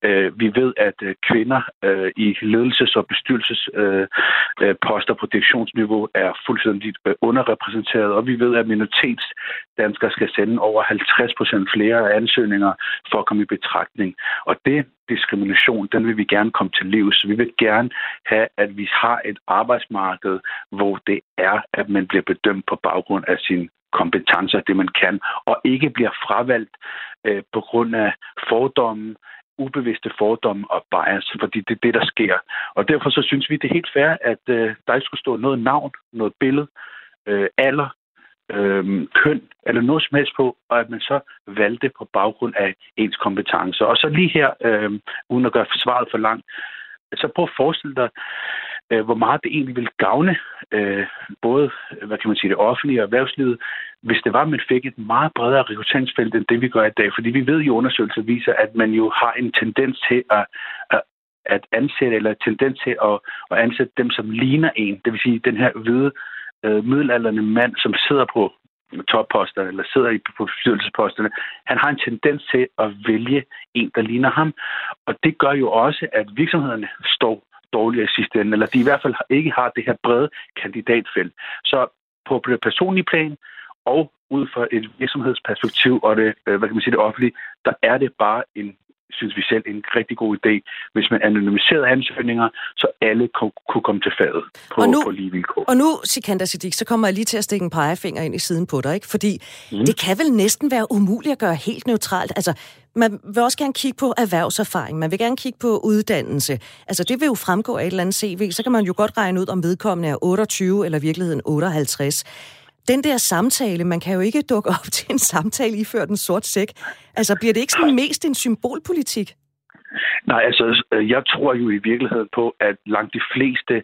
Øh, vi ved, at øh, kvinder øh, i ledelses- og bestyrelsesposter øh, øh, på direktionsniveau er fuldstændig øh, underrepræsenteret, og vi ved, at minoritetsdanskere skal sende over 50% flere ansøgninger for at komme i betragtning. Og det diskrimination, den vil vi gerne komme til livs. Så vi vil gerne have, at vi har et arbejdsmarked, hvor det er, at man bliver bedømt på baggrund af sin kompetencer, det man kan, og ikke bliver fravalgt øh, på grund af fordomme, ubevidste fordomme og bias, fordi det er det, der sker. Og derfor så synes vi, det er helt fair, at øh, der ikke skulle stå noget navn, noget billede, øh, alder, øh, køn eller noget som helst på, og at man så valgte på baggrund af ens kompetencer. Og så lige her, øh, uden at gøre forsvaret for langt, så prøv at forestille dig, øh, hvor meget det egentlig ville gavne øh, både hvad kan man sige, det offentlige og erhvervslivet, hvis det var, at man fik et meget bredere rekrutteringsfelt end det, vi gør i dag. Fordi vi ved jo, undersøgelser viser, at man jo har en tendens til at, at at ansætte, eller tendens til at, at ansætte dem, som ligner en. Det vil sige, den her hvide øh, middelalderne mand, som sidder på topposter eller sidder i på bestyrelsesposterne, han har en tendens til at vælge en, der ligner ham. Og det gør jo også, at virksomhederne står dårligere i sidste ende, eller de i hvert fald ikke har det her brede kandidatfelt. Så på det personlige plan og ud fra et virksomhedsperspektiv og det, øh, hvad kan man sige, det offentlige, der er det bare en synes vi selv, en rigtig god idé, hvis man anonymiserede ansøgninger, så alle kunne komme til fadet på, og nu, på lige vilkår. Og nu, Sikander Siddiq, så kommer jeg lige til at stikke en pegefinger ind i siden på dig, ikke? fordi mm. det kan vel næsten være umuligt at gøre helt neutralt. Altså, man vil også gerne kigge på erhvervserfaring, man vil gerne kigge på uddannelse. Altså, det vil jo fremgå af et eller andet CV, så kan man jo godt regne ud, om vedkommende er 28 eller i virkeligheden 58 den der samtale, man kan jo ikke dukke op til en samtale i før den sort sæk. Altså, bliver det ikke sådan mest en symbolpolitik? Nej, altså, jeg tror jo i virkeligheden på, at langt de fleste,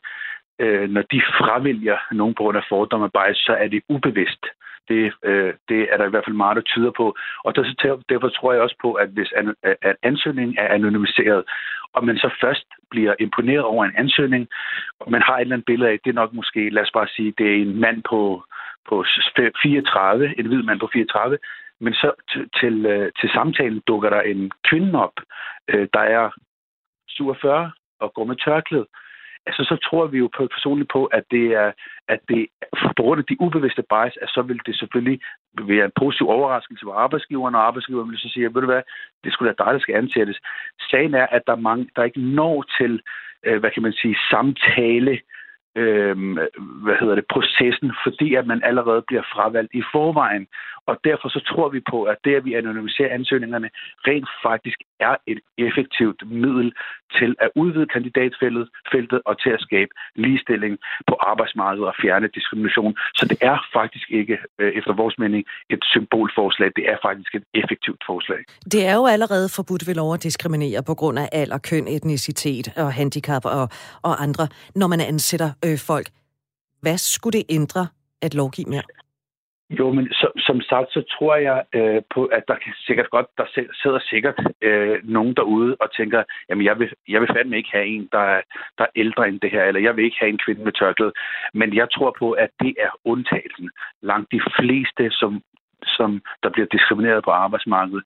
øh, når de fravælger nogen på grund af fordomme bias, så er det ubevidst. Det, øh, det er der i hvert fald meget, der tyder på. Og der, derfor tror jeg også på, at hvis an, at ansøgningen er anonymiseret, og man så først bliver imponeret over en ansøgning, og man har et eller andet billede af, det er nok måske, lad os bare sige, det er en mand på på 34, en hvid mand på 34, men så til, øh, til, samtalen dukker der en kvinde op, øh, der er 47 og går med tørklæde. Altså, så tror vi jo personligt på, at det er, at det, på grund af de ubevidste bias, at så vil det selvfølgelig være en positiv overraskelse for arbejdsgiveren, og arbejdsgiveren vil så sige, ved du hvad, det skulle være dig, der skal ansættes. Sagen er, at der er mange, der ikke når til, øh, hvad kan man sige, samtale øh, hvad hedder det, processen, fordi at man allerede bliver fravalgt i forvejen. Og derfor så tror vi på, at det, at vi anonymiserer ansøgningerne, rent faktisk er et effektivt middel til at udvide kandidatfeltet feltet og til at skabe ligestilling på arbejdsmarkedet og fjerne diskrimination. Så det er faktisk ikke, øh, efter vores mening, et symbolforslag. Det er faktisk et effektivt forslag. Det er jo allerede forbudt ved lov at diskriminere på grund af alder, køn, etnicitet og handicap og, og andre, når man ansætter øh, folk. Hvad skulle det ændre at lovgive mere? Jo, men så, som sagt, så tror jeg øh, på, at der kan sikkert godt, der sidder sikkert øh, nogen derude og tænker, jamen jeg vil, jeg vil fandme ikke have en, der er, der er ældre end det her, eller jeg vil ikke have en kvinde med tørklæde. Men jeg tror på, at det er undtagelsen. Langt de fleste, som som der bliver diskrimineret på arbejdsmarkedet,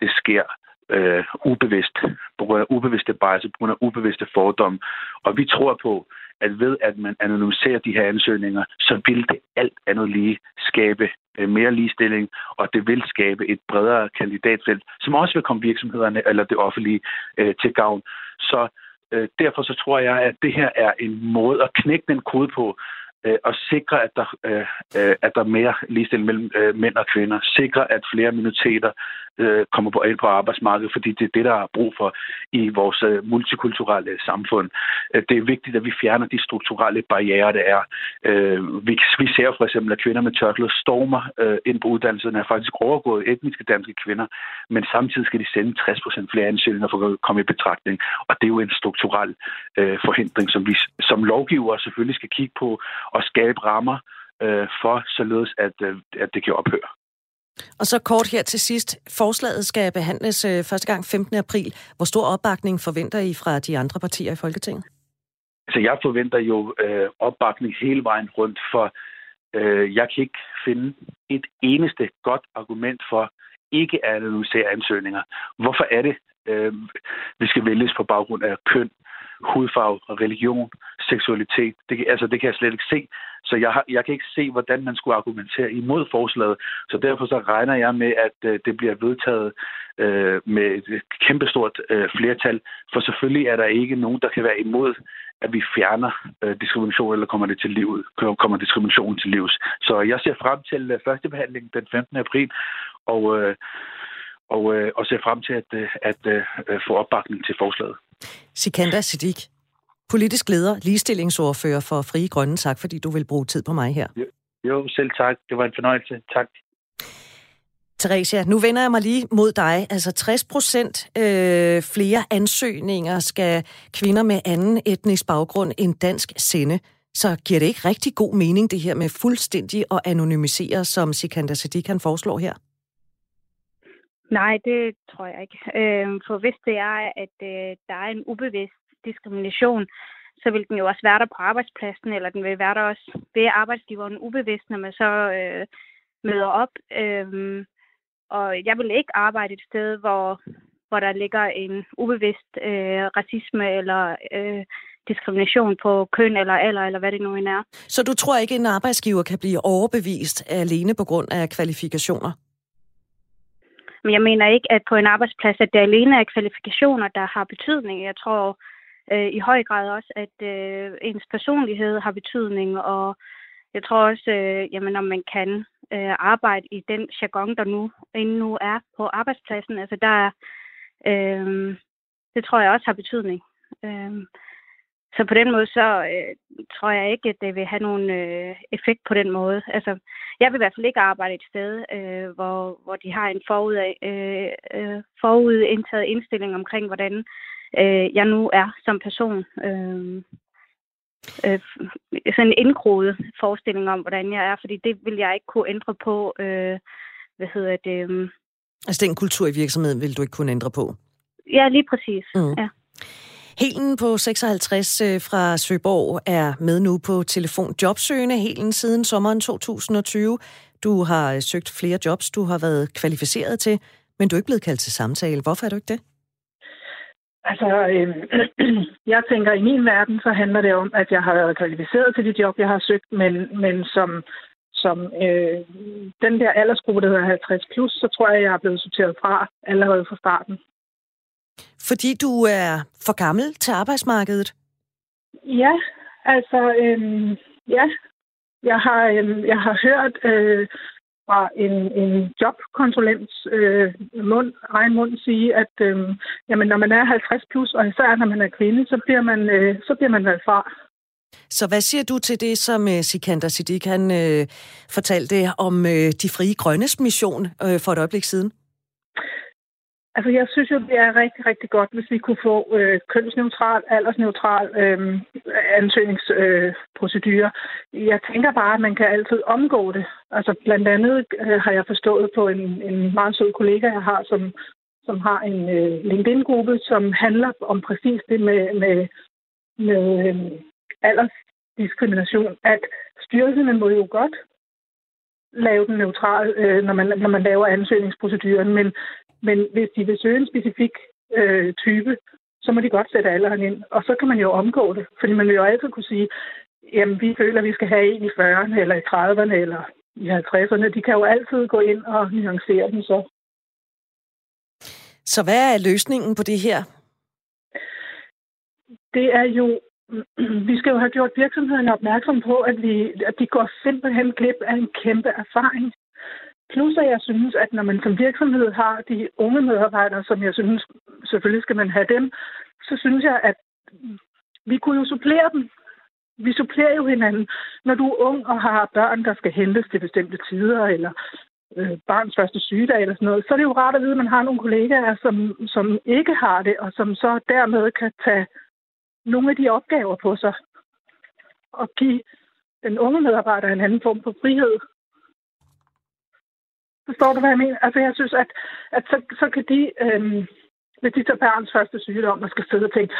det sker øh, ubevidst, på grund af ubevidste bias, på grund af ubevidste fordomme. Og vi tror på, at ved at man anonymiserer de her ansøgninger, så vil det alt andet lige skabe øh, mere ligestilling, og det vil skabe et bredere kandidatfelt, som også vil komme virksomhederne eller det offentlige øh, til gavn. Så øh, derfor så tror jeg, at det her er en måde at knække den kode på, øh, sikre, at der, øh, øh, at der er mere ligestilling mellem øh, mænd og kvinder. Sikre, at flere minoriteter øh, kommer på, ind på arbejdsmarkedet, fordi det er det, der er brug for i vores øh, multikulturelle samfund. Øh, det er vigtigt, at vi fjerner de strukturelle barriere, der er. Øh, vi, vi ser for eksempel, at kvinder med tørklæde stormer øh, ind på uddannelserne, er faktisk overgået etniske danske kvinder, men samtidig skal de sende 60% flere ansøgninger for at komme i betragtning. Og det er jo en strukturel øh, forhindring, som vi som lovgiver selvfølgelig skal kigge på og skabe rammer øh, for, således at, øh, at det kan ophøre. Og så kort her til sidst. Forslaget skal behandles øh, første gang 15. april. Hvor stor opbakning forventer I fra de andre partier i Folketinget? Så jeg forventer jo øh, opbakning hele vejen rundt, for øh, jeg kan ikke finde et eneste godt argument for ikke at analysere ansøgninger. Hvorfor er det, øh, vi skal vælges på baggrund af køn, hudfarve, religion, seksualitet? Det, altså, det kan jeg slet ikke se. Så jeg, har, jeg kan ikke se, hvordan man skulle argumentere imod forslaget. Så derfor så regner jeg med, at øh, det bliver vedtaget øh, med et kæmpestort øh, flertal. For selvfølgelig er der ikke nogen, der kan være imod, at vi fjerner øh, diskrimination, eller kommer det til livet, kommer diskriminationen til livs. Så jeg ser frem til øh, første behandling den 15. april, og, øh, og, øh, og ser frem til at, øh, at, at, at få opbakning til forslaget. Sikanda Siddiq, politisk leder, ligestillingsordfører for Frie Grønne. Tak, fordi du vil bruge tid på mig her. Jo, jo selv tak. Det var en fornøjelse. Tak. Theresia, nu vender jeg mig lige mod dig. Altså 60 procent øh, flere ansøgninger skal kvinder med anden etnisk baggrund end dansk sende. Så giver det ikke rigtig god mening, det her med fuldstændig at anonymisere, som Sikander Siddiq kan foreslår her? Nej, det tror jeg ikke. Øh, for hvis det er, at øh, der er en ubevidst diskrimination, så vil den jo også være der på arbejdspladsen, eller den vil være der også ved arbejdsgiveren ubevidst, når man så øh, møder op. Øh, og jeg vil ikke arbejde et sted, hvor, hvor der ligger en ubevidst øh, racisme eller øh, diskrimination på køn eller alder, eller hvad det nu end er. Så du tror ikke, at en arbejdsgiver kan blive overbevist alene på grund af kvalifikationer? Men jeg mener ikke, at på en arbejdsplads, at det alene er kvalifikationer, der har betydning. Jeg tror øh, i høj grad også, at øh, ens personlighed har betydning, og jeg tror også, øh, jamen, om man kan øh, arbejde i den jargon, der nu endnu er på arbejdspladsen. Altså der, øh, det tror jeg også har betydning. Øh, så på den måde, så øh, tror jeg ikke, at det vil have nogen øh, effekt på den måde. Altså, jeg vil i hvert fald ikke arbejde et sted, øh, hvor, hvor de har en forud, øh, øh, forudindtaget indstilling omkring, hvordan øh, jeg nu er som person. Øh, øh, sådan en indgroet forestilling om, hvordan jeg er, fordi det vil jeg ikke kunne ændre på. Øh, hvad hedder det? Øh... Altså den kultur i virksomheden vil du ikke kunne ændre på? Ja, lige præcis. Mm. Ja. Helen på 56 øh, fra Søborg er med nu på telefon jobsøgende Helen siden sommeren 2020. Du har øh, søgt flere jobs, du har været kvalificeret til, men du er ikke blevet kaldt til samtale. Hvorfor er du ikke det? Altså, øh, jeg tænker, i min verden, så handler det om, at jeg har været kvalificeret til de job, jeg har søgt, men, men som, som øh, den der aldersgruppe, der hedder 50 plus, så tror jeg, jeg er blevet sorteret fra allerede fra starten. Fordi du er for gammel til arbejdsmarkedet? Ja, altså, øh, ja. Jeg har, øh, jeg har hørt øh, fra en, en jobkonsulents øh, mund, egen mund sige, at øh, jamen, når man er 50 plus, og især når man er kvinde, så bliver man, øh, så bliver man valgt fra. Så hvad siger du til det, som uh, Sikander Siddiq han, øh, fortalte om øh, de frie grønnes mission øh, for et øjeblik siden? Altså, jeg synes jo, det er rigtig, rigtig godt, hvis vi kunne få øh, kønsneutral, aldersneutral øh, ansøgningsprocedure. Øh, jeg tænker bare, at man kan altid omgå det. Altså, blandt andet øh, har jeg forstået på en, en meget sød kollega, jeg har, som, som har en øh, LinkedIn-gruppe, som handler om præcis det med, med, med øh, aldersdiskrimination, at styrelserne må jo godt lave den neutral, øh, når, man, når man laver ansøgningsproceduren, men, men hvis de vil søge en specifik øh, type, så må de godt sætte alderen ind, og så kan man jo omgå det, fordi man vil jo altid kunne sige, jamen vi føler, at vi skal have en i 40'erne, eller i 30'erne, eller i 50'erne. De kan jo altid gå ind og nuancere den så. Så hvad er løsningen på det her? Det er jo, vi skal jo have gjort virksomhederne opmærksom på, at, vi, at de går simpelthen glip af en kæmpe erfaring. Plus at jeg synes, at når man som virksomhed har de unge medarbejdere, som jeg synes, selvfølgelig skal man have dem, så synes jeg, at vi kunne jo supplere dem. Vi supplerer jo hinanden. Når du er ung og har børn, der skal hentes til bestemte tider, eller øh, barns første sygedag eller sådan noget, så er det jo rart at vide, at man har nogle kollegaer, som, som ikke har det, og som så dermed kan tage nogle af de opgaver på sig og give den unge medarbejder en anden form for frihed. Forstår du, hvad jeg mener? Altså, jeg synes, at, at så, så kan de, øhm, hvis de tager børns første sygdom og skal sidde og tænke,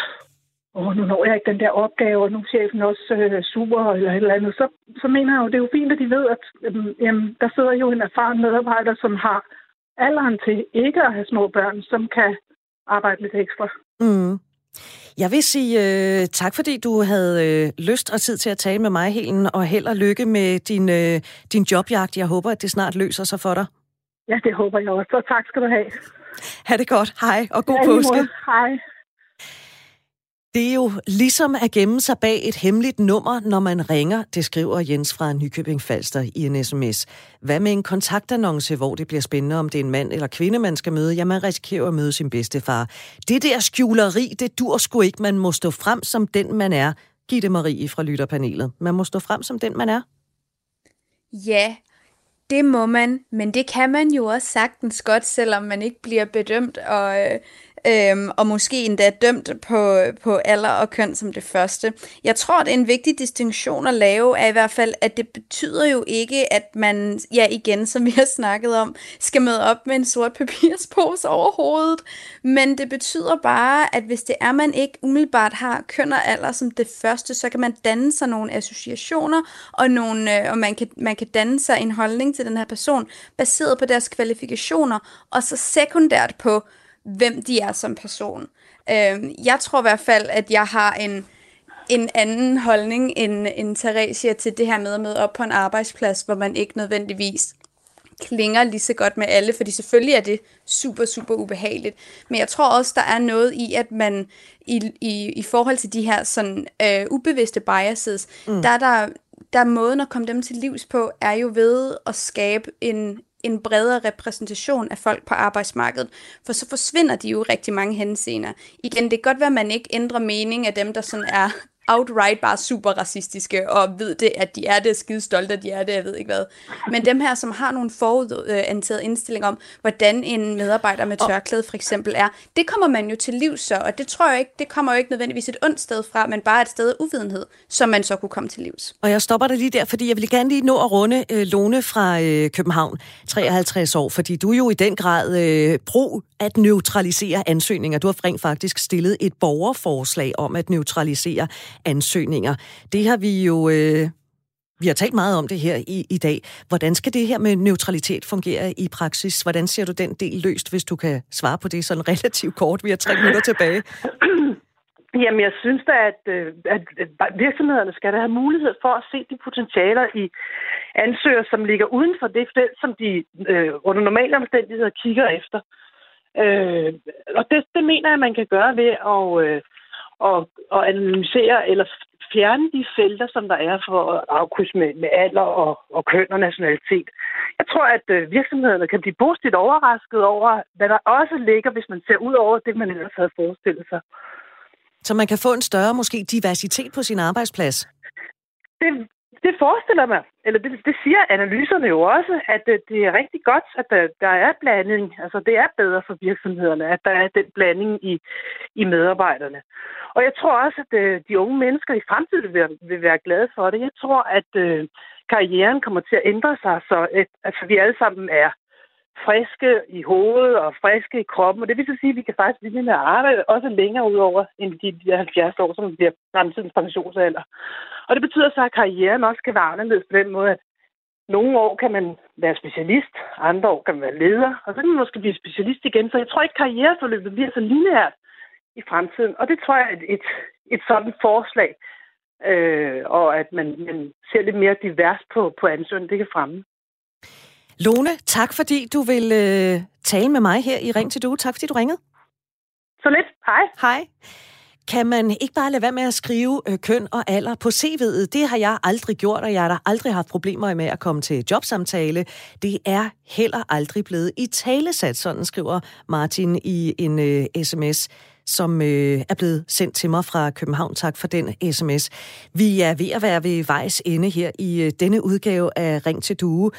åh, nu når jeg ikke den der opgave, og nu er chefen også øh, super, eller et eller andet, så, så mener jeg jo, det er jo fint, at de ved, at øhm, jamen, der sidder jo en erfaren medarbejder, som har alderen til ikke at have små børn, som kan arbejde lidt ekstra. Mm. Jeg vil sige uh, tak, fordi du havde uh, lyst og tid til at tale med mig, Helen, og held og lykke med din, uh, din jobjagt. Jeg håber, at det snart løser sig for dig. Ja, det håber jeg også, så tak skal du have. Ha' det godt. Hej, og god ja, påske. Hej. Det er jo ligesom at gemme sig bag et hemmeligt nummer, når man ringer, det skriver Jens fra Nykøbing Falster i en sms. Hvad med en kontaktannonce, hvor det bliver spændende, om det er en mand eller kvinde, man skal møde? Ja, man risikerer at møde sin bedstefar. Det der skjuleri, det dur sgu ikke. Man må stå frem som den, man er. Gitte Marie fra Lytterpanelet. Man må stå frem som den, man er. Ja, det må man, men det kan man jo også sagtens godt, selvom man ikke bliver bedømt og, øh, øhm, og måske endda dømt på, på alder og køn som det første. Jeg tror, det er en vigtig distinktion at lave, er i hvert fald, at det betyder jo ikke, at man, ja igen, som vi har snakket om, skal møde op med en sort papirspose over hovedet, men det betyder bare, at hvis det er, man ikke umiddelbart har køn og alder som det første, så kan man danne sig nogle associationer, og, nogle, øh, og man, kan, man kan danne sig en holdning til den her person, baseret på deres kvalifikationer, og så sekundært på, hvem de er som person. Øh, jeg tror i hvert fald, at jeg har en, en anden holdning end, end Theresia til det her med at møde op på en arbejdsplads, hvor man ikke nødvendigvis klinger lige så godt med alle, fordi selvfølgelig er det super, super ubehageligt. Men jeg tror også, der er noget i, at man i, i, i forhold til de her sådan øh, ubevidste biases, mm. der er der, der er måden at komme dem til livs på, er jo ved at skabe en, en bredere repræsentation af folk på arbejdsmarkedet, for så forsvinder de jo rigtig mange henseender. Igen, det kan godt være, at man ikke ændrer mening af dem, der sådan er outright bare super racistiske, og ved det, at de er det, skide stolte, at de er det, jeg ved ikke hvad. Men dem her, som har nogle forudantaget indstilling om, hvordan en medarbejder med tørklæde for eksempel er, det kommer man jo til liv så, og det tror jeg ikke, det kommer jo ikke nødvendigvis et ondt sted fra, men bare et sted af uvidenhed, som man så kunne komme til livs. Og jeg stopper dig lige der, fordi jeg vil gerne lige nå at runde øh, Lone fra øh, København, 53 år, fordi du er jo i den grad øh, pro at neutralisere ansøgninger. Du har rent faktisk stillet et borgerforslag om at neutralisere ansøgninger. Det har vi jo... Øh, vi har talt meget om det her i, i dag. Hvordan skal det her med neutralitet fungere i praksis? Hvordan ser du den del løst, hvis du kan svare på det sådan relativt kort? Vi har tre minutter tilbage. Jamen, jeg synes da, øh, at, at virksomhederne skal da have mulighed for at se de potentialer i ansøgere, som ligger uden for det felt, som de øh, under normale omstændigheder kigger efter. Øh, og det, det mener jeg, man kan gøre ved at, øh, at, at analysere eller fjerne de felter, som der er for at afkrydse med, med alder og, og køn og nationalitet. Jeg tror, at øh, virksomhederne kan blive positivt overrasket over, hvad der også ligger, hvis man ser ud over det, man ellers havde forestillet sig. Så man kan få en større, måske diversitet på sin arbejdsplads? Det, det forestiller mig, eller det, det siger analyserne jo også, at det, det er rigtig godt, at der, der er blanding. Altså det er bedre for virksomhederne, at der er den blanding i, i medarbejderne. Og jeg tror også, at øh, de unge mennesker i fremtiden vil, vil være glade for det. Jeg tror, at øh, karrieren kommer til at ændre sig, så øh, at, altså, vi alle sammen er friske i hovedet og friske i kroppen. Og det vil så sige, at vi kan faktisk blive med at arbejde også længere ud over end de 70 år, som bliver fremtidens pensionsalder. Og det betyder så, at karrieren også kan være anderledes på den måde, at nogle år kan man være specialist, andre år kan man være leder, og så kan man måske blive specialist igen. Så jeg tror ikke, karriereforløbet bliver så lineært i fremtiden. Og det tror jeg er et, et, et sådan forslag, øh, og at man, man ser lidt mere divers på, på ansøgningen, det kan fremme. Lone, tak fordi du vil øh, tale med mig her i Ring til Du. Tak fordi du ringede. Så lidt. Hej. Hej. Kan man ikke bare lade være med at skrive øh, køn og alder på CV'et? Det har jeg aldrig gjort, og jeg har da aldrig haft problemer med at komme til jobsamtale. Det er heller aldrig blevet i talesat, sådan skriver Martin i en øh, sms som øh, er blevet sendt til mig fra København. Tak for den sms. Vi er ved at være ved vejs ende her i øh, denne udgave af Ring til Due.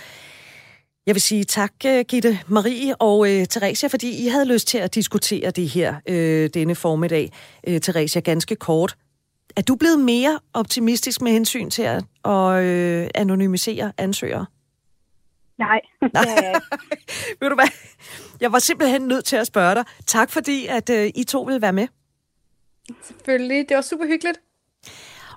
Jeg vil sige tak, øh, Gitte Marie og øh, Theresia, fordi I havde lyst til at diskutere det her øh, denne formiddag. Øh, Theresia, ganske kort. Er du blevet mere optimistisk med hensyn til at, at øh, anonymisere ansøgere? Nej, jeg Ved du hvad? Jeg var simpelthen nødt til at spørge dig. Tak fordi, at øh, I to ville være med. Selvfølgelig. Det var super hyggeligt.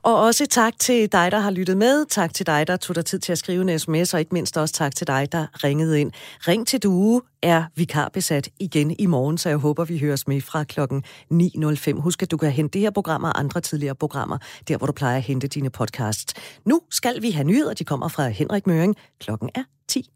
Og også tak til dig, der har lyttet med. Tak til dig, der tog dig tid til at skrive en sms, og ikke mindst også tak til dig, der ringede ind. Ring til Due er vikarbesat igen i morgen, så jeg håber, vi høres med fra klokken 9.05. Husk, at du kan hente det her program og andre tidligere programmer, der hvor du plejer at hente dine podcasts. Nu skal vi have nyheder. De kommer fra Henrik Møring. Klokken er 10.